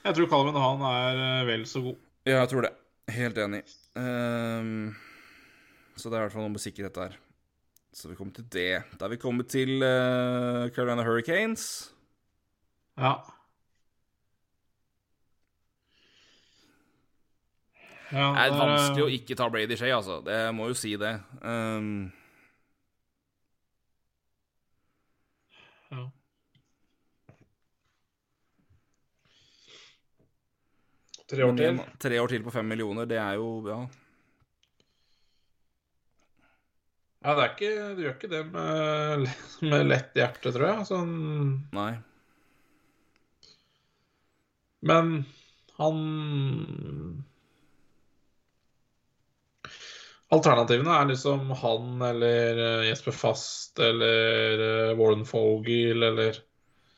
Jeg tror Calvin han er eh, vel så god. Ja, jeg tror det. Helt enig. Ehm, så det er i hvert fall noe med sikkerhet der. Så vi kommer til det. Da er vi kommet til uh, Carolina Hurricanes. Ja. ja Det er vanskelig å eh, ikke ta Brady Shay, altså. Det jeg må jo si det. Um... ja. Tre år til. Tre år til på fem millioner, det er jo Ja. Ja, det er ikke, du gjør ikke det med, med lett hjerte, tror jeg. Sånn, Nei. men han Alternativene er liksom han eller eh, Jesper Fast eller eh, Warren Fogel eller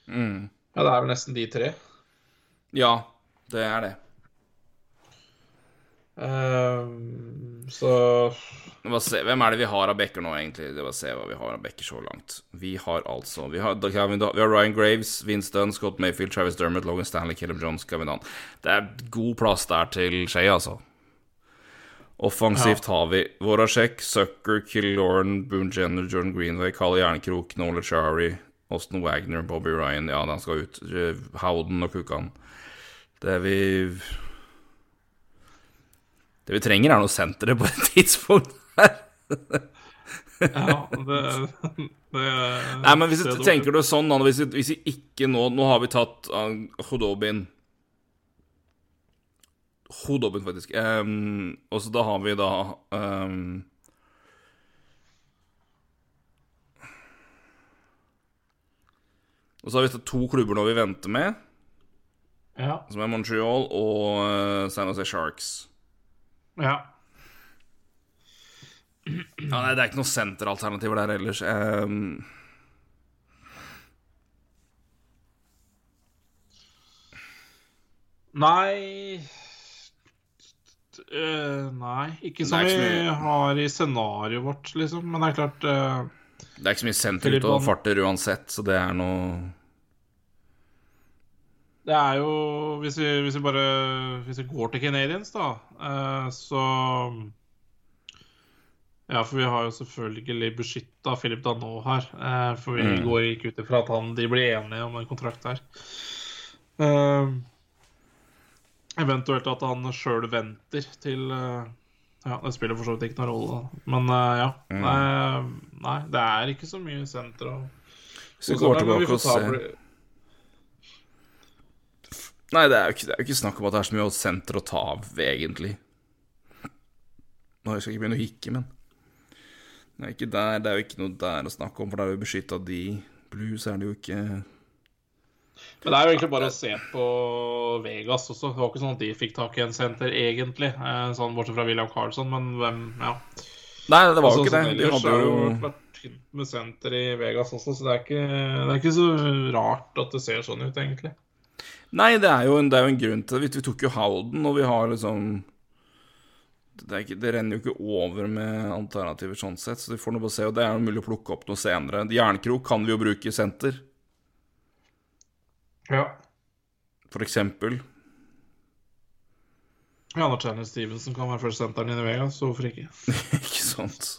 Mm. Ja, det er vel nesten de tre. Ja, det er det. Ehm, så hvem er det vi har av backer nå, egentlig? Det var se hva vi har av backer så langt. Vi har altså Vi har, vi, har Ryan Graves, Vince Dunn, Scott Mayfield, Travis Dermott, Logan Stanley, Caleb Jones, Kevin Dunn. Det er god plass der til Shea, altså. Offensivt har vi Vorasek, Sucker, Killorn, Boone Jenner, Jordan Greenway, Kalle Jernkrok, Nola Chari Austin Wagner, Bobby Ryan Ja, den skal ut. Eh, Howden og Kukan. Det er vi Det vi trenger, er noe sentre på et tidspunkt her. Ja, det, det Nei, men hvis du tenker det sånn, da Hvis vi, hvis vi ikke nå Nå har vi tatt Hodobin Hodobin, faktisk. Um, og så da har vi da um, Og så har vi to klubber nå vi venter med, Ja. som er Montreal og uh, San Jose Sharks. Ja. Ja, nei, Det er ikke noe senteralternativer der ellers. Um, Nei uh, Nei, ikke som vi mye- har i scenarioet vårt, liksom. Men det er klart uh... det er ikke så mye senter ute og farter uansett, så det er noe Det er jo Hvis vi, hvis vi bare Hvis vi går til Canadians, da, eh, så Ja, for vi har jo selvfølgelig beskytta Philip Danot her. eh, For vi Mm. går ikke ut ifra at han, de blir enige om en kontrakt her. Eh, eventuelt at han sjøl venter til eh, Ja, det spiller for så vidt ikke noen rolle, da. Men eh, ja. Mm. Nei, nei, det er ikke så mye senter å vi går tilbake og ser Nei, det er, jo ikke, det er jo ikke snakk om at det er så mye senter å ta av, egentlig. Nå skal jeg ikke begynne å hikke, men det er, der, det er jo ikke noe der å snakke om, for det er jo beskytta de. Blues er det jo ikke Men det er jo egentlig bare å se på Vegas også. Det var ikke sånn at de fikk tak i en senter, egentlig. Eh, Sånn Bortsett fra William Carlson, men hvem Ja. Nei, det var jo Altså, ikke det. sånn De hadde er jo vært med senter i Vegas også, så det er, ikke, det er ikke så rart at det ser sånn ut, egentlig. Nei, det er jo en, det er jo en grunn til det. Vi, vi tok jo Howden, og vi har liksom det, ikke, det renner jo ikke over med alternativer sånn sett, så vi får noe på å se. Og det er jo mulig å plukke opp noe senere. Jernkrok kan vi jo bruke i senter, Ja. for eksempel. Ja, når Channing Stevenson kan være først senteren inn i Vegas, så hvorfor ikke? ikke sant?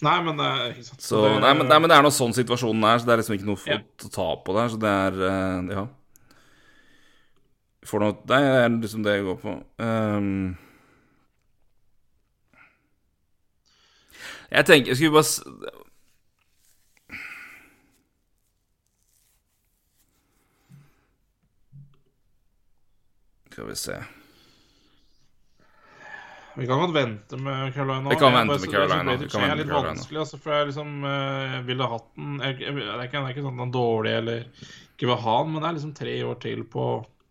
Nei, men det er ikke sant. Så, nei, men, nei, men det er nå sånn situasjonen er, så det er liksom ikke noe Ja. å ta på der. Så det er eh, Får noe Det er liksom det jeg går på. Um, jeg tenker Skal vi bare Skal vi se Vi kan godt vente med Carolina. Vi kan vente med Carolina. Det er litt vanskelig, altså, for jeg liksom eh, ville hatt den jeg, jeg, Det er ikke, det er ikke sånn at den er dårlig eller ikke vil ha den, men det er liksom tre år til på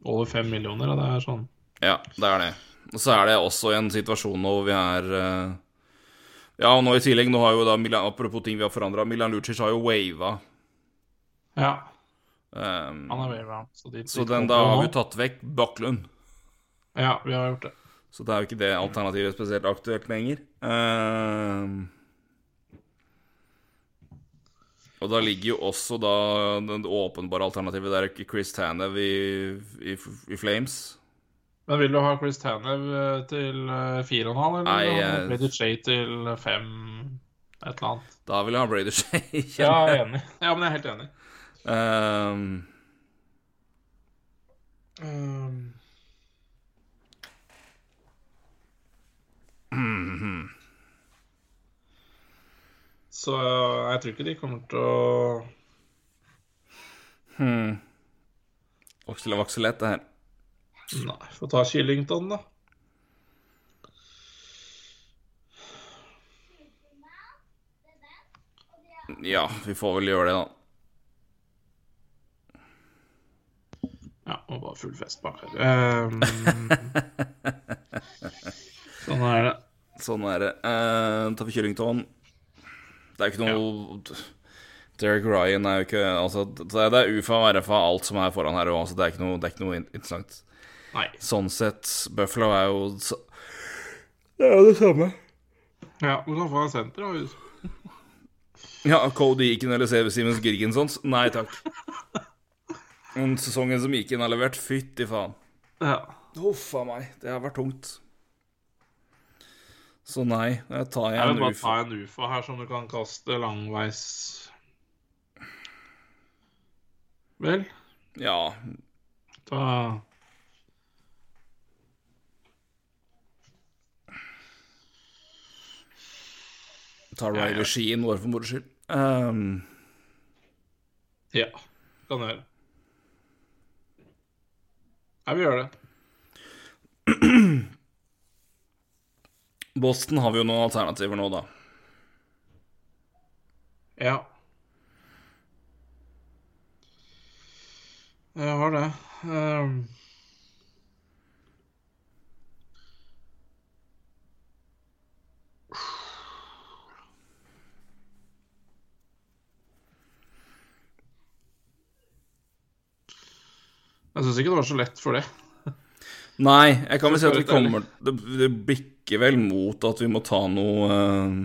over fem millioner, og det er sånn Ja, det er det. Og så er det også en situasjon nå hvor vi er eh, Ja, og nå i tillegg, nå har jo da Milan, Apropos ting vi har forandra, Milan Lucic har jo wava. Ja, Um, han er wava. Så, dit, så den, da har vi tatt vekk Baklund. Ja, vi har gjort det. Så det er jo ikke det alternativet spesielt aktuelt lenger. Um, og da ligger jo også da det åpenbare alternativet der Chris Tanev i, i, i Flames. Men vil du ha Chris Tanev eh, til eh, fire og en halv, eller Nei, jeg- Brady Shay til fem et eller annet? Da vil jeg ha Brady Shay. Ja, jeg er enig. Ja, men jeg er helt enig. Um, Um, Så jeg tror ikke de kommer til å hmm. Oksel og det her. Nei, få ta Killington, da. Ja, vi får vel gjøre det, da. Ja, og bare full fest bak her. Um, sånn er det. Sånn er det. Uh, tar vi Killington. Det er jo ikke noe Derek Ryan er jo ikke altså, Det er- UFA og RFA, alt som er foran her òg, så det er ikke noe, det er ikke noe interessant. Nei. Sånn sett, Buffalo er jo så, Det er jo det samme. Ja, en senter, da. hvis- Ja, Cody Eakin eller CV Simens Girgensons? Nei takk. Men sesongen som Eakin har levert, fytti faen. Ja. Huff a meg, det har vært tungt. Så nei, jeg tar Jeg jeg vil bare ta en UFA her som du kan kaste langveis. vel? Ja, Ta tar Riley Sheen bare for moro skyld. Um... Ja, kan jeg gjøre. Jeg vil gjøre det. Boston har vi jo noen alternativer nå, da. Ja. Jeg har det. Um... Jeg syns ikke det var så lett for det. Nei, jeg kan vel si at vi kommer Det, det bikker vel mot at vi må ta noe uh...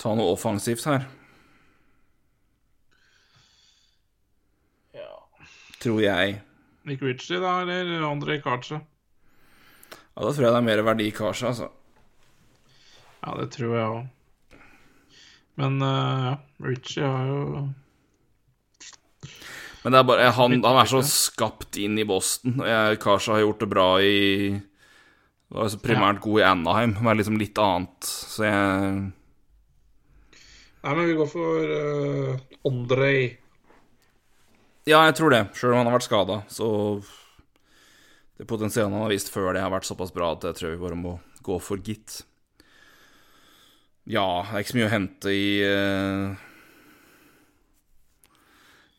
Ta noe offensivt her, Ja. tror jeg. Nick Ritchie, da, eller André Karche? Ja, Da tror jeg det er mer verdi i Karsa, altså. Ja, det tror jeg òg. Men uh, ja, Ritchie har jo Men det er bare Han, han er så skapt inn i Boston. Karsa har gjort det bra i Var altså primært god i Anaheim, men er liksom litt annet. Så jeg Nei, men vi går for uh, Andrej. Ja, jeg tror det. Sjøl om han har vært skada, så Det potensialet han har vist før det, har vært såpass bra at jeg tror vi bare må gå for gitt. Ja, det er ikke så mye å hente i eh,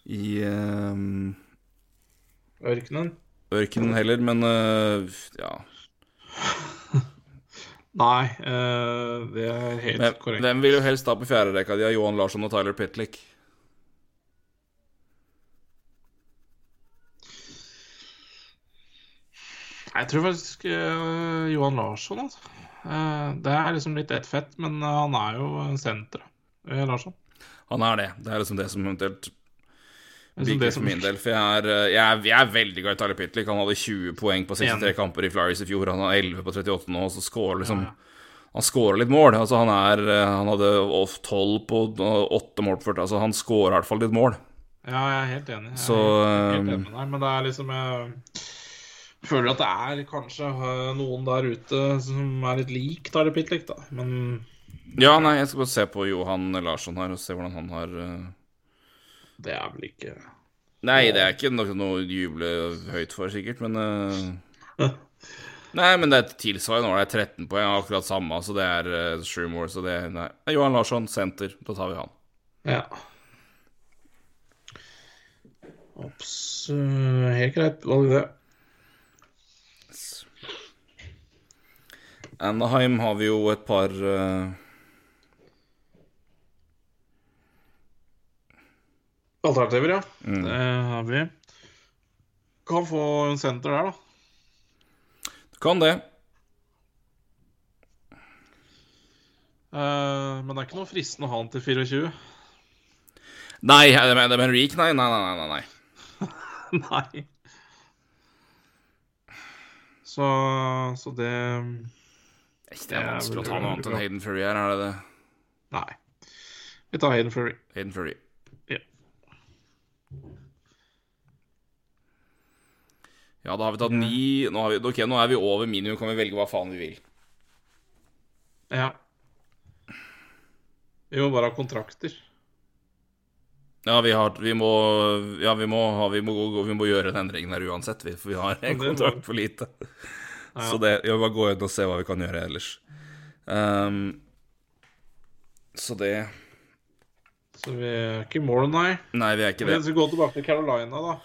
I uh, Ørkenen? ørkenen heller, men uh, ja Nei, uh, det er helt men, korrekt. hvem vil jo helst ta på fjerderekka di av Johan Larsson og Tyler Pitlick? Jeg tror faktisk uh, Johan Larsson, altså. Uh, det er liksom litt ett fett, men han er jo senteret, senter, Larsson. Han er det. Det er liksom det som eventuelt Bigger for min del, for jeg er, eh, jeg er, jeg er veldig glad i Tyler Pitlick. Han hadde 20 poeng på 63 Enig. kamper i Flyers i fjor. Han har 11 på 38 nå, så scorer liksom Ja, ja. Han scorer litt mål. Altså, han er eh, Han hadde 12 på 8 mål på 40. Altså, han scorer i hvert fall litt mål. Ja, jeg er helt enig. Jeg er Så, helt, helt enig med deg, men det er liksom Jeg føler at det er kanskje eh, noen der ute som er litt lik Tyler Pitlick, da. Men Ja, nei, jeg skal bare se på Johan Larsson her og se hvordan han har eh, det er vel ikke Nei, det er ikke noe, noe å juble høyt for, sikkert, men uh... Nei, men det er tilsvarende nå. Det er 13 poeng, akkurat samme, så det er uh, Shroomore, så det Nei. Johan Larsson, senter. Da tar vi han. Ja. Ops. eh, helt greit valg, det. Anaheim har vi jo et par eh, Alternativer, ja. Mm. Det har vi. Kan få en senter der, da. Du kan det. Uh, men det er ikke noe fristende å ha han til 24. Nei, det med, med reek? Nei, nei, nei. nei, nei. Nei. Så, så det Det er vanskelig å ta noe annet enn Hayden Fury her, er det det? Nei. Vi tar Hayden Fury. Hayden Fury. Ja. Da har vi tatt ni nå, har vi, Ok, nå er vi over minimum, kan vi velge hva faen vi vil. Ja. Vi må bare ha kontrakter. Ja, vi, har, vi må Ja, vi må, ha, vi må, gå, vi må gjøre den endringen her uansett, for vi har en kontrakt for lite. Så det, vi må bare gå inn og se hva vi kan gjøre ellers. Um, så det Så vi er ikke i mål, nei. Nei, vi er ikke Vi det. skal gå tilbake til Carolina, da.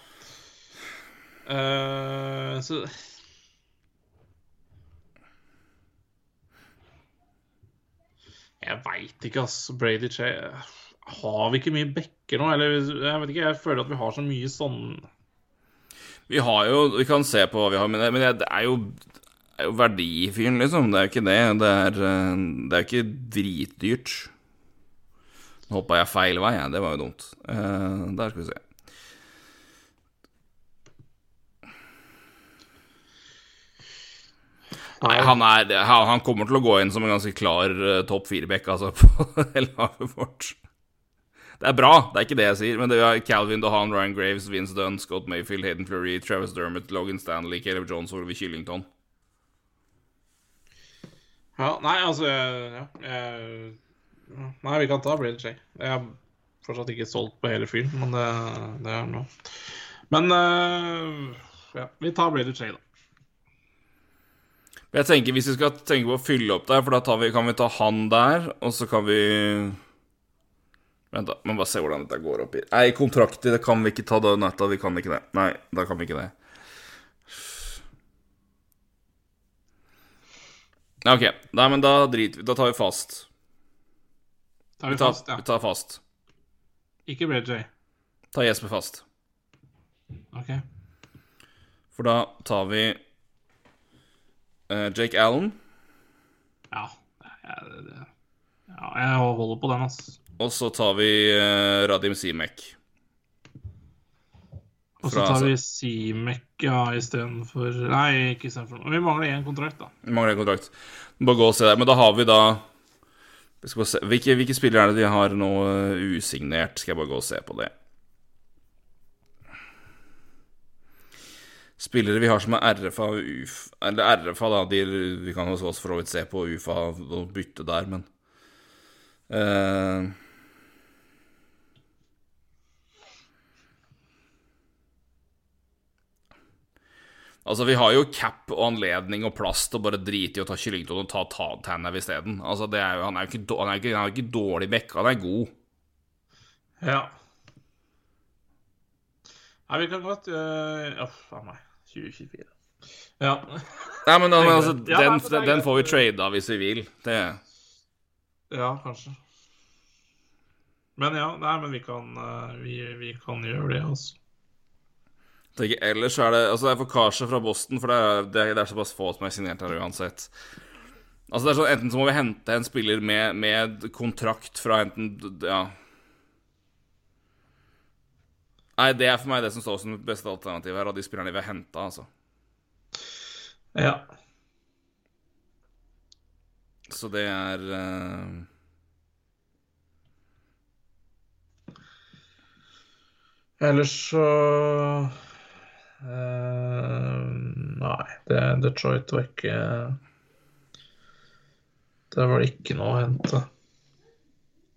Uh, så Jeg veit ikke, ass. Brady Che Har vi ikke mye backer nå? Eller jeg vet ikke, jeg føler at vi har så mye sånn Vi har jo Vi kan se på hva vi har, men det, men det er jo det er jo verdifyren, liksom. Det er jo ikke det. Det er, eh, det er ikke dritdyrt. Nå hoppa jeg feil vei. Det var jo dumt. Uh, der skal vi se. Nei, han, er, han kommer til å gå inn som en ganske klar uh, topp fire-back altså, på laget vårt. Det er bra, det er ikke det jeg sier, men det er Calvin Dohan, Ryan Graves, Vince Dunn, Scott Mayfield, Hayden Fleury, Travis Dermott, Logan Stanley, Caleb Jones og Olivia Killington. Ja, nei, altså ja, jeg, Nei, vi kan ta Brady Jay. Jeg er fortsatt ikke solgt på hele fyren, men det, det er noe. Men uh, ja, vi tar Brady Jay, da. Jeg tenker Hvis vi skal tenke på å fylle opp der, for da vi, kan vi ta han der, og så kan vi Vent, da. Må bare se hvordan dette går opp i Nei, kontrakter, det kan vi ikke ta da, natta. Vi kan ikke det. Nei, da kan vi ikke det. OK. Nei, men da driter vi Da tar vi fast. Tar vi, vi tar, fast, ja. Vi tar fast. Ikke J. Ta Jesper fast. OK. For da tar vi Uh, Jake Allen. Ja, Jeg, det, ja, jeg holder på den, altså. Og så tar vi uh, Radim Simek. Og så tar vi Simek ja, istedenfor Nei, ikke istedenfor Vi mangler én kontrakt, da. Vi mangler én kontrakt. Bare gå og se der. Men da har vi da hvilke, hvilke spillere er det de har nå uh, usignert? Skal jeg bare gå og se på det. spillere vi har som er RFA og UFA Eller RFA, da. De, vi kan også for så vidt se på UFA og bytte der, men uh, Altså, vi har jo cap og anledning og plass til å bare drite i å ta kyllington og ta, ta Tanev isteden. Altså, det er jo, han er jo ikke, han er ikke, han er ikke dårlig bekka, han er god. Ja. Nei, vi kan godt uh, Uff a meg. 2024. Ja. Nei, men, altså, den, den, får vi trada hvis vi vil. Det Ja, kanskje. Men ja, nei, men vi kan, uh, vi, vi kan gjøre det, altså. Tenker, ellers er det Altså, det er for Kasha fra Boston, for det er, det, er, det er såpass få som er signert her uansett. Altså, det er sånn, Enten så må vi hente en spiller med, med kontrakt fra enten Ja Nei, det er for meg det som står som det beste alternativet her, av de spillerne vi har henta, altså. Ja. Så det er uh... Ellers så uh, Nei, det, Detroit var ikke Der var det ikke noe å hente.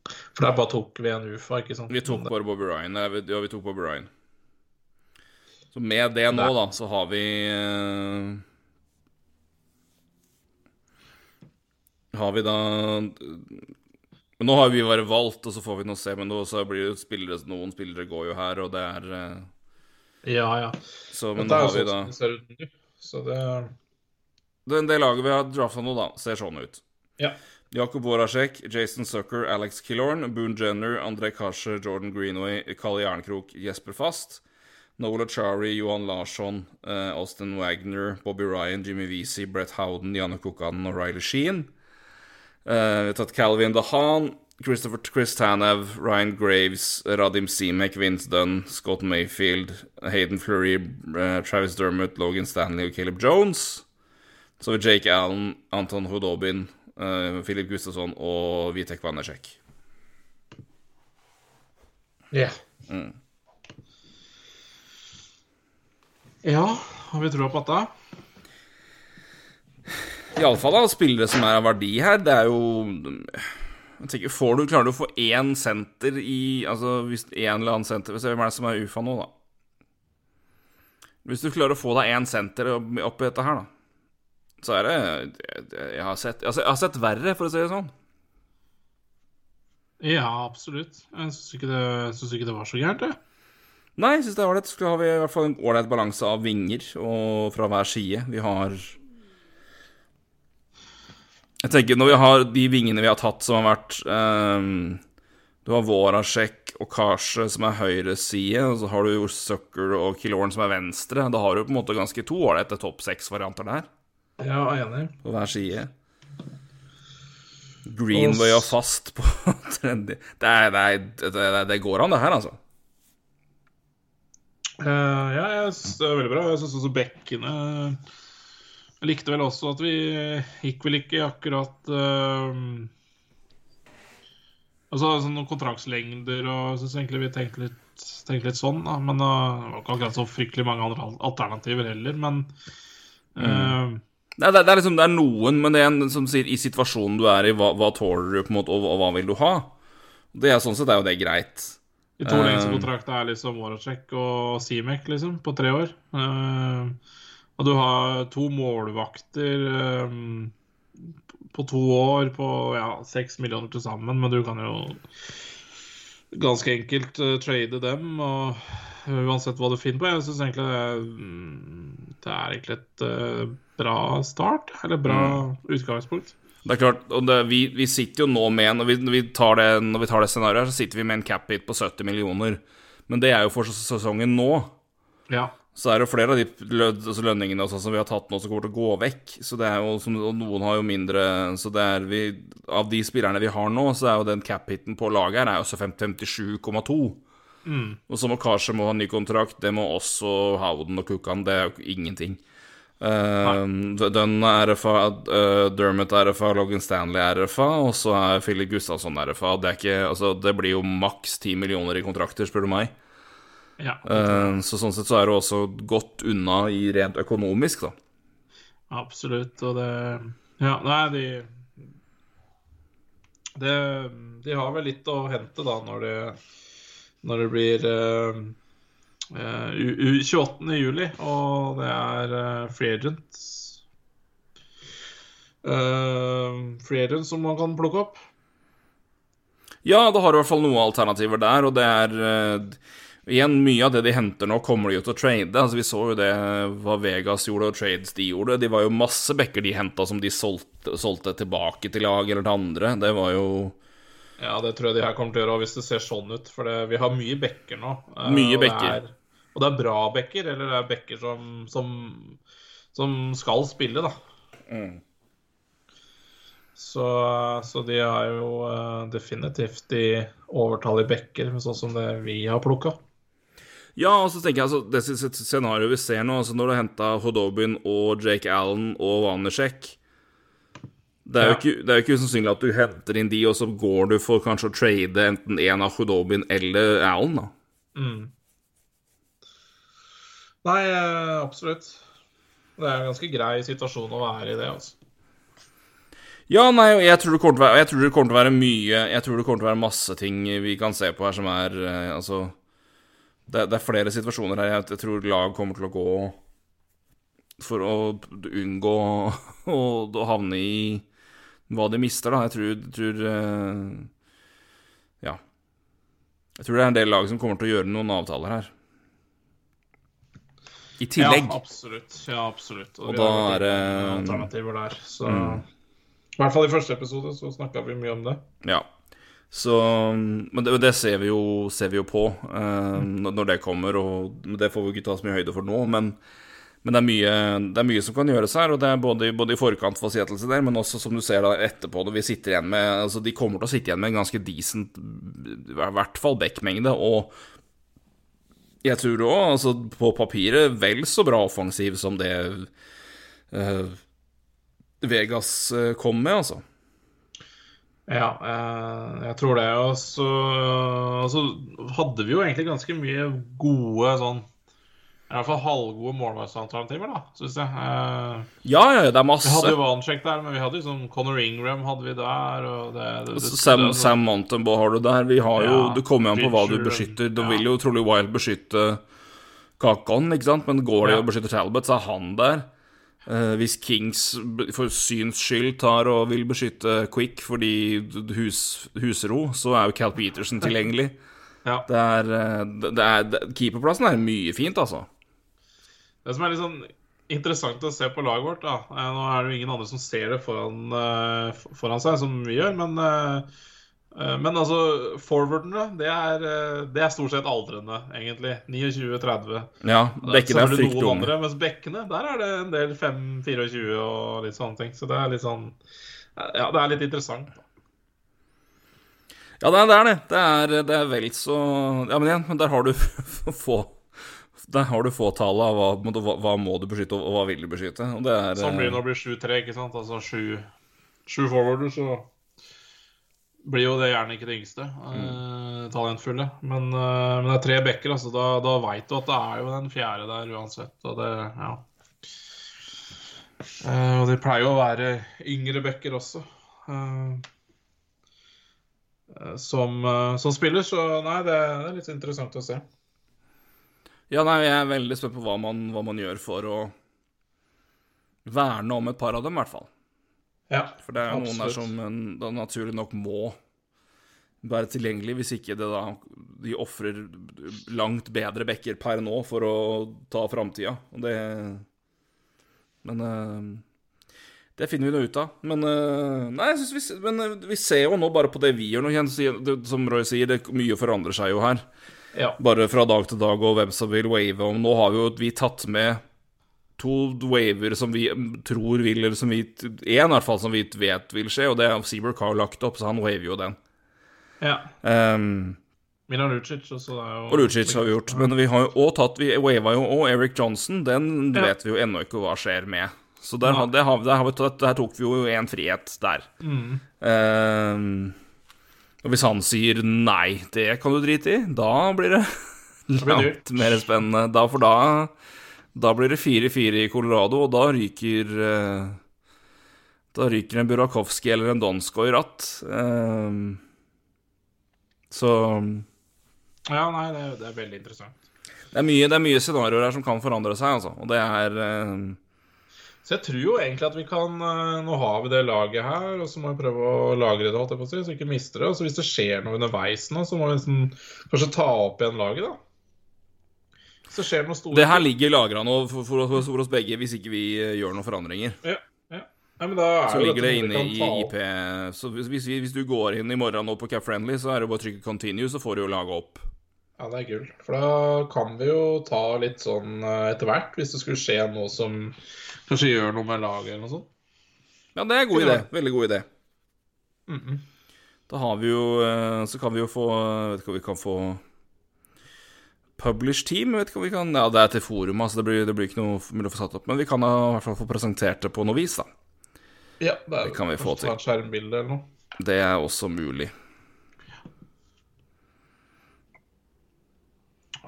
For der bare tok vi en UFA, ikke sant? Vi tok bare Bobby Ryan. Ja, vi tok Bobby Ryan. Så med det nå, da, så har vi uh, Har vi da men Nå har vi bare valgt, og så får vi nå se. Men nå så blir det spillere, noen spillere går jo her, og det er uh, Ja, ja. Så, men nå har vi da Så det Det, det laget vi har drafta nå, da, ser sånn ut. Ja. Jakob Voracek, Jason Sucker, Alex Killorn, Boone Jenner, André Kasher, Jordan Greenway, Kalle Jernkrok, Jesper Fast, Nola Chari, Johan Larsson, uh, Austin Wagner, Bobby Ryan, Jimmy Vesey, Brett Howden, Janne Kokanen og Riley Sheen. Uh, vi har tatt Calvin DeHaan, Christopher Chris Tanev, Ryan Graves, Radim Simek, Vince Dunn, Scott Mayfield, Hayden Fleury, uh, Travis Dermott, Logan Stanley og Caleb Jones. Så har vi Jake Allen, Anton Hodobin, uh, Filip Gustafsson og Vitek Vanecek. Ja. Yeah. Mm. Ja, har vi troa på dette? Iallfall av spillere som er av verdi her. Det er jo tenker, får du, Klarer du å få én senter i Altså hvis en eller annen senter Hvem er det som er UFA nå, da? Hvis du klarer å få deg én senter oppi dette her, da så er det Jeg har sett, jeg har sett verre, for å si det sånn. Ja, absolutt. Jeg syns ikke, ikke, det var så gærent, det. Nei, jeg syns det er ålreit. Så har vi i hvert fall en ålreit balanse av vinger og fra hver side. Vi har Jeg tenker når vi har de vingene vi har tatt som har vært um, Du har Vorasjek og Kasje som er høyre side, og så har du Sucker og Killoren, som er venstre. Da har du på en måte ganske to ålreite topp seks-varianter der. Ja, enig. På hver side. Greenway og fast på tredje det, er, det, det, det, går an, det her, altså. Uh, ja, jeg synes det er veldig bra. Jeg syns også bekkene Jeg likte vel også at vi gikk vel ikke akkurat uh, Altså sånne kontraktslengder og syns egentlig vi tenkte litt, tenkte litt sånn, da. Men uh, det var ikke akkurat så fryktelig mange andre alternativer heller, men uh, mm. det, er, det, er, liksom, det er noen, men det er en som sier i situasjonen du er i, hva, hva tåler du, på en måte, og, og, hva vil du ha? Det er Sånn sett er jo det greit. De to lengste kontraktene er liksom Voracek og Simek, liksom, på tre år. Uh, og du har to målvakter um, på to år på ja, seks millioner til sammen, men du kan jo ganske enkelt uh, trade dem. og Uansett hva du finner på. Jeg syns egentlig det er, mm, det er egentlig et uh, bra start, eller bra mm. utgangspunkt. Det er klart, og det, vi, vi, sitter jo nå med Når vi, når vi tar det, når vi tar det scenarioet, så sitter vi med en cap hit på 70 millioner. Men det er jo for sesongen nå. Ja så er det flere av de altså lønningene også, som vi har tatt nå, som kommer til å gå vekk. Så det er jo, og noen har jo mindre Så det er vi Av de spillerne vi har nå, så er jo den cap-hiten på laget her er jo 57,2. Mm. Og så må Karse må ha ny kontrakt. Det må også Howden og Kukkan. Det er jo ingenting. Uh, Dunn er RFA, uh, Dermot er RFA, Logan Stanley er RFA, og så er Philip Gustavsson RFA. Det, er ikke, altså, det blir jo maks 10 millioner i kontrakter, spør du meg. Ja. Uh, så sånn sett så er det også godt unna i rent økonomisk, da. Absolutt, og det Ja, nei, de det, De har vel litt å hente, da, når det, når det blir uh, uh, 28. juli, og det er uh, free agent. Uh, free agents som man kan plukke opp. Ja, det har i hvert fall noen alternativer der, og det er Igjen, mye av det de henter nå, kommer de jo til å trade. Altså, vi så jo det hva Vegas gjorde, og trades de gjorde. De var jo masse backer de henta som de solgte, solgte, tilbake til lag eller til andre. Det var jo Ja, det tror jeg de her kommer til å gjøre hvis det ser sånn ut. For det, vi har mye backer nå. Eh, mye og backer. Det er, og det er bra backer, eller det er backer som, som, som skal spille, da. Mm. Så, så, de har jo uh, definitivt de overtallige bekker, sånn som det vi har plukka. Ja, og så tenker jeg altså, det scenarioet vi ser nå, altså når du har henta Hodobin og Jake Allen og Wanersek det er, ja. ikke, det er jo ikke usannsynlig at du henter inn de, og så går du for kanskje å trade enten en av Hodobin eller Allen, da. Mm. Nei, eh, absolutt. Det er en ganske grei situasjon å være i det, altså. Ja, nei, være, jeg tror det kommer til å være mye Jeg tror det kommer til å være masse ting vi kan se på her som er eh, Altså det, det, er flere situasjoner her jeg, tror lag kommer til å gå for å unngå å, å havne i hva de mister, da. Jeg tror, tror uh, Ja. Jeg tror det er en del lag som kommer til å gjøre noen avtaler her. I tillegg. Ja, absolutt. Ja, absolutt. Og, og da er det Alternativer der. Så mm. I hvert fall i første episode så snakka vi mye om det. Ja. Så Men det, det ser, vi jo, ser, vi jo, på uh, når det kommer, og det får vi ikke ta så mye høyde for nå. Men, men det, er mye, det, er mye, som kan gjøres her, og det er både, både i forkant for Seattle der, men også som du ser da etterpå, når vi sitter igjen med Altså, de kommer til å sitte igjen med en ganske decent, i hvert fall backmengde, og jeg tror òg, altså på papiret, vel så bra offensiv som det uh, Vegas uh, kom med, altså. Ja, eh, jeg tror det. Og så altså, hadde vi jo egentlig ganske mye gode sånn i hvert fall halvgode målvaktsalternativer, da, syns jeg. Eh, ja, ja, det er masse. Vi hadde jo Vansjek der, men vi hadde jo sånn Conor Ingram hadde vi der. Og det, det, det, Sam, det, Sam Montenbaugh har du der. Vi har jo, ja, Det kommer jo an på hva du beskytter. Du ja. vil jo trolig Wild beskytte Kakon, ikke sant? Men går de ja. og beskytter Talbot, så er han der. Uh, hvis Kings for syns skyld tar og vil beskytte Quick fordi hus, husro, så er jo Cal Peterson tilgjengelig. ja. Det er, eh, det er, Keeperplassen er mye fint, altså. Det som er litt sånn interessant å se på laget vårt da. Eh, nå er det jo ingen andre som ser det foran, foran seg, som vi gjør, men Eh, men altså, forwardene, det er, eh, det er stort sett aldrende, egentlig. 29-30. Ja, bekkene er fryktelig unge. Mens bekkene, der er det en del 5-24 og litt sånne ting. Så det er litt sånn Ja, det er litt interessant. Ja, det er det. Det er, det er vel så Ja, men igjen, der har du få der har du fåtallet av hva, hva, hva må du beskytte, og hva vil du beskytte. Og det er Sånn blir det eh, når det blir 7-3, ikke sant? Altså sju, sju forwarder, så blir jo det gjerne ikke det yngste eh, talentfulle. Men, eh, men det er tre backer, altså. Da, da veit du at det er jo den fjerde der uansett. Og det, ja. Eh, og det pleier jo å være yngre backer også. eh, eh, som, eh, som spiller, så nei, det, det er litt interessant å se. Ja, nei, jeg er veldig spent på hva man, hva man gjør for å verne om et par av dem, i hvert fall. Ja, For det er jo noen der som da naturlig nok må være tilgjengelig, hvis ikke det da de ofrer langt bedre bekker per nå for å ta framtida. Og det Men eh, det finner vi nå ut av. Men eh, Nei, vi, men eh, vi ser jo nå bare på det vi gjør nå. Som Roy sier, det, mye forandrer seg jo her. Ja. Bare fra dag til dag, og hvem som vil wave om. Nå har vi jo vi tatt med to waver som vi tror vil, eller som vi Én i hvert fall som vi vet vil skje, og det er Seabrook har lagt opp, så han waver jo den. ja. Um, Milan Lucic også, det jo og Lucic har vi gjort. Men vi har jo også tatt Vi wava jo òg Eric Johnson. Den Ja. vet vi jo ennå ikke hva skjer med. Så der, ja. det, har, det har vi der tok vi jo en frihet der. Mm. Um, og hvis han sier nei, det kan du drite i, da blir det blir det langt mer spennende. Da, for da, da blir det 4-4 i Colorado, og da ryker eh, Da ryker en Burakovsky eller en Donskoj ratt. Um, så Ja, nei, det det er veldig interessant. det er mye, det er mye scenarioer her som kan forandre seg, altså. Og det er eh, Så jeg tror jo egentlig at vi kan eh, Nå har vi det laget her, og så må vi prøve å lagre det, så vi ikke mister det. Og så hvis det skjer noe underveis nå, så må vi liksom kanskje ta opp igjen laget, da. Hvis det noe stort. Det her ligger lagra nå for, for, for oss begge, hvis ikke vi eh, gjør noen forandringer. Ja, ja. Nei, Så ligger det inne i IP. Så hvis, hvis, hvis du går inn i morgen nå på Cap Friendly, så er det bare å trykke 'continue', så får du jo laga opp. Ja, det er gull. For da kan vi jo ta litt sånn eh, etter hvert, hvis det skulle skje noe som kanskje gjør noe med laget eller noe sånt. Ja, det er en god idé. Veldig god idé. Mm -mm. Da har vi jo eh, Så kan vi jo få Vet ikke om vi kan få Publish team? Vet ikke om vi kan Ja, det er til forum, altså. Det blir, det blir ikke noe mulig å få satt opp. Men vi kan da i hvert fall få presentert det på noe vis, da. Ja, det, er, Det kan vi få til. skjermbilde eller noe. Det er også mulig.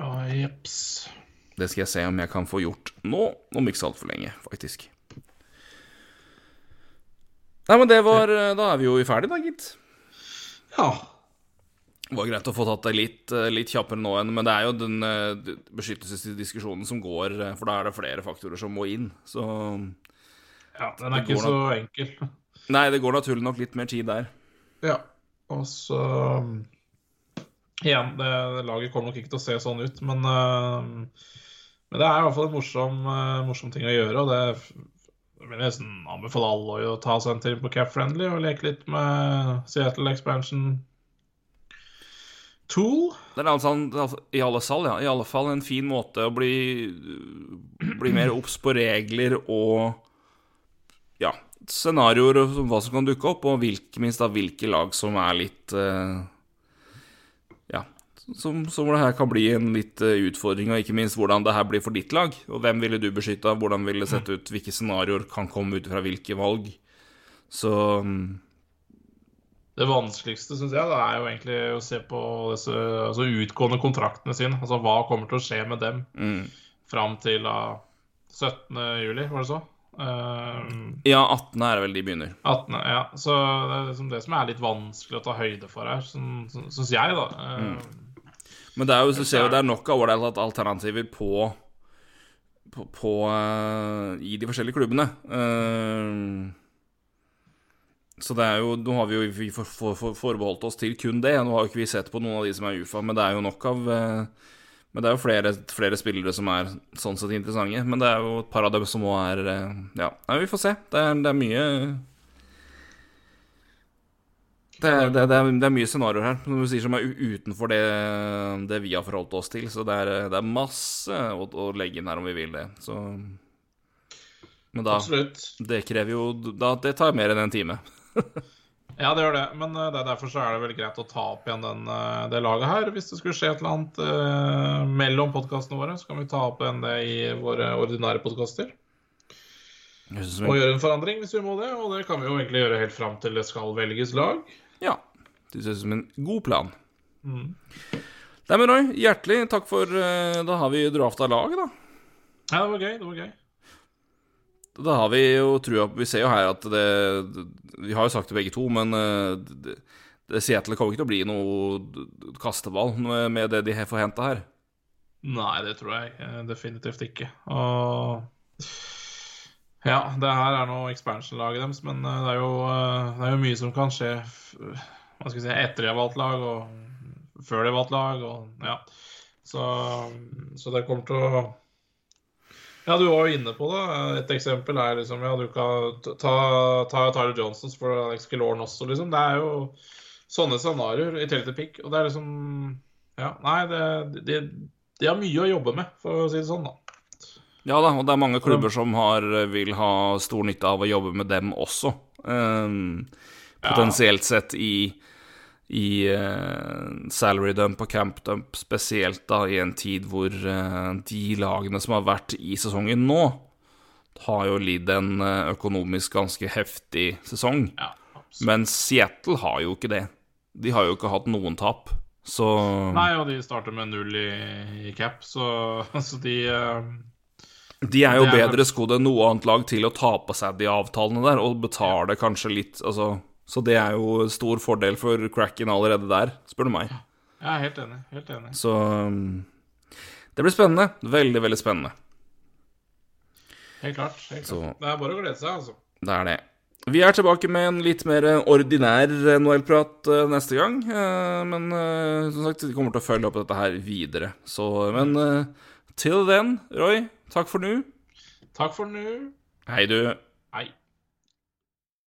Ah, jeps. Det skal jeg se om jeg kan få gjort nå, om ikke så altfor lenge, faktisk. Nei, men det var eh, Da er vi jo ferdig, da, gitt. Ja. Det var greit å få tatt det litt, eh, litt kjappere nå enn Men det er jo den eh, beskyttelsesdiskusjonen som går, eh, for da er det flere faktorer som må inn. Så ja. Den er ikke så enkel. Nei, det går naturlig nok litt mer tid der. Ja. Og så um, Igjen, det, laget kommer nok ikke til å se sånn ut, men, men det er i hvert fall en morsom, morsom ting å gjøre. Og det jeg vil nesten anbefale alle å ta seg en tur på Cap Friendly og leke litt med Seattle Expansion Tool. Det er altså, altså i alle fall, ja, i alle fall en fin måte å bli, bli mer obs på regler og ja, scenarioer og hva som kan dukke opp, og hvilke, minst av hvilke lag som er litt eh, Ja, som, som det her kan bli en litt eh, utfordring, og ikke minst hvordan det her blir for ditt lag. Og hvem ville du beskytta, hvordan ville det sett ut, hvilke scenarioer kan komme ut fra hvilke valg. Så mm, Det vanskeligste synes jeg, er jo egentlig å se på disse altså utgående kontraktene sine. Altså hva kommer til å skje med dem mm. fram til da 17. juli, var det så? Uh, Ja, 18 er det vel de begynner. 18. Ja, så det er liksom det som er litt vanskelig å ta høyde for her, syns jeg, da. Eh, Men det er jo, så ser vi det er nok av ålreite alternativer på, på, på eh, i de forskjellige klubbene. Eh, så det er jo Nå har vi jo vi for, for, for, forbeholdt oss til kun det. Nå har jo ikke vi sett på noen av de som er UFA, men det er jo nok av eh, Men det er jo flere, flere spillere som er sånn sett interessante. Men det er jo et par av dem som òg er eh, Ja, nei, vi får se. Det er, det er mye det er, det, er, det, er, mye scenarioer her som du sier som er utenfor det, det vi har forholdt oss til. Så det er, det er masse å, å legge inn her om vi vil det. Så Men da absolutt. Det krever jo da, Det tar mer enn en time. Ja, det gjør det. Men uh, det er derfor så er det vel greit å ta opp igjen den, uh, det laget her. Hvis det skulle skje et eller annet uh, mellom podkastene våre, så kan vi ta opp igjen det i våre ordinære podkaster. Og gjøre en forandring hvis vi må det. Og det kan vi jo egentlig gjøre helt fram til det skal velges lag. Ja. Det ser ut som en god plan. Mm. Nei, men Roy, hjertelig takk for Da har vi drafta lag, da. Ja, det var gøy. Det var gøy. Da har vi jo trua Vi ser jo her at det Vi har jo sagt det begge to, men det, det Seattle kommer ikke til å bli noe kasteball med det de får henta her. Nei, det tror jeg definitivt ikke. Og ja, det her er nå expansion-laget deres, men det er, jo, det er jo mye som kan skje hva skal si, etter de har valgt lag, og før de har valgt lag. Og, ja. så, så det kommer til å ja, du var jo inne på det. Et eksempel er liksom Ja, du kan ta, ta Tyler Johnsons for Alex Killorn også, liksom. Det er jo sånne scenarioer i tillegg til pick. Og det er liksom Ja, nei, det, de, de har mye å jobbe med, for å si det sånn, da. Ja da, og det er mange klubber som har, vil ha stor nytte av å jobbe med dem også. Um, potensielt sett i i uh, salary dump og camp dump, spesielt da i en tid hvor uh, de lagene som har vært i sesongen nå, har jo lidd en uh, økonomisk ganske heftig sesong. Ja, Men Seattle har jo ikke det. De har jo ikke hatt noen tap, så Nei, og de starter med null i, i cap, så, så de De er jo er... bedre skodd enn noe annet lag til å ta på seg de avtalene der, og betale kanskje litt Altså så det er jo stor fordel for Cracken allerede der, spør du meg. Jeg er helt enig. Helt enig. Så um, det blir spennende. Veldig, veldig spennende. Helt klart. Helt klart. Så, det er bare å glede seg, altså. Det er det. Vi er tilbake med en litt mer ordinær NHL-prat uh, neste gang. Uh, men som sagt, vi kommer til å følge opp dette her videre. Så, men til den, Roy, takk for nå. Takk for nå. Hei, du.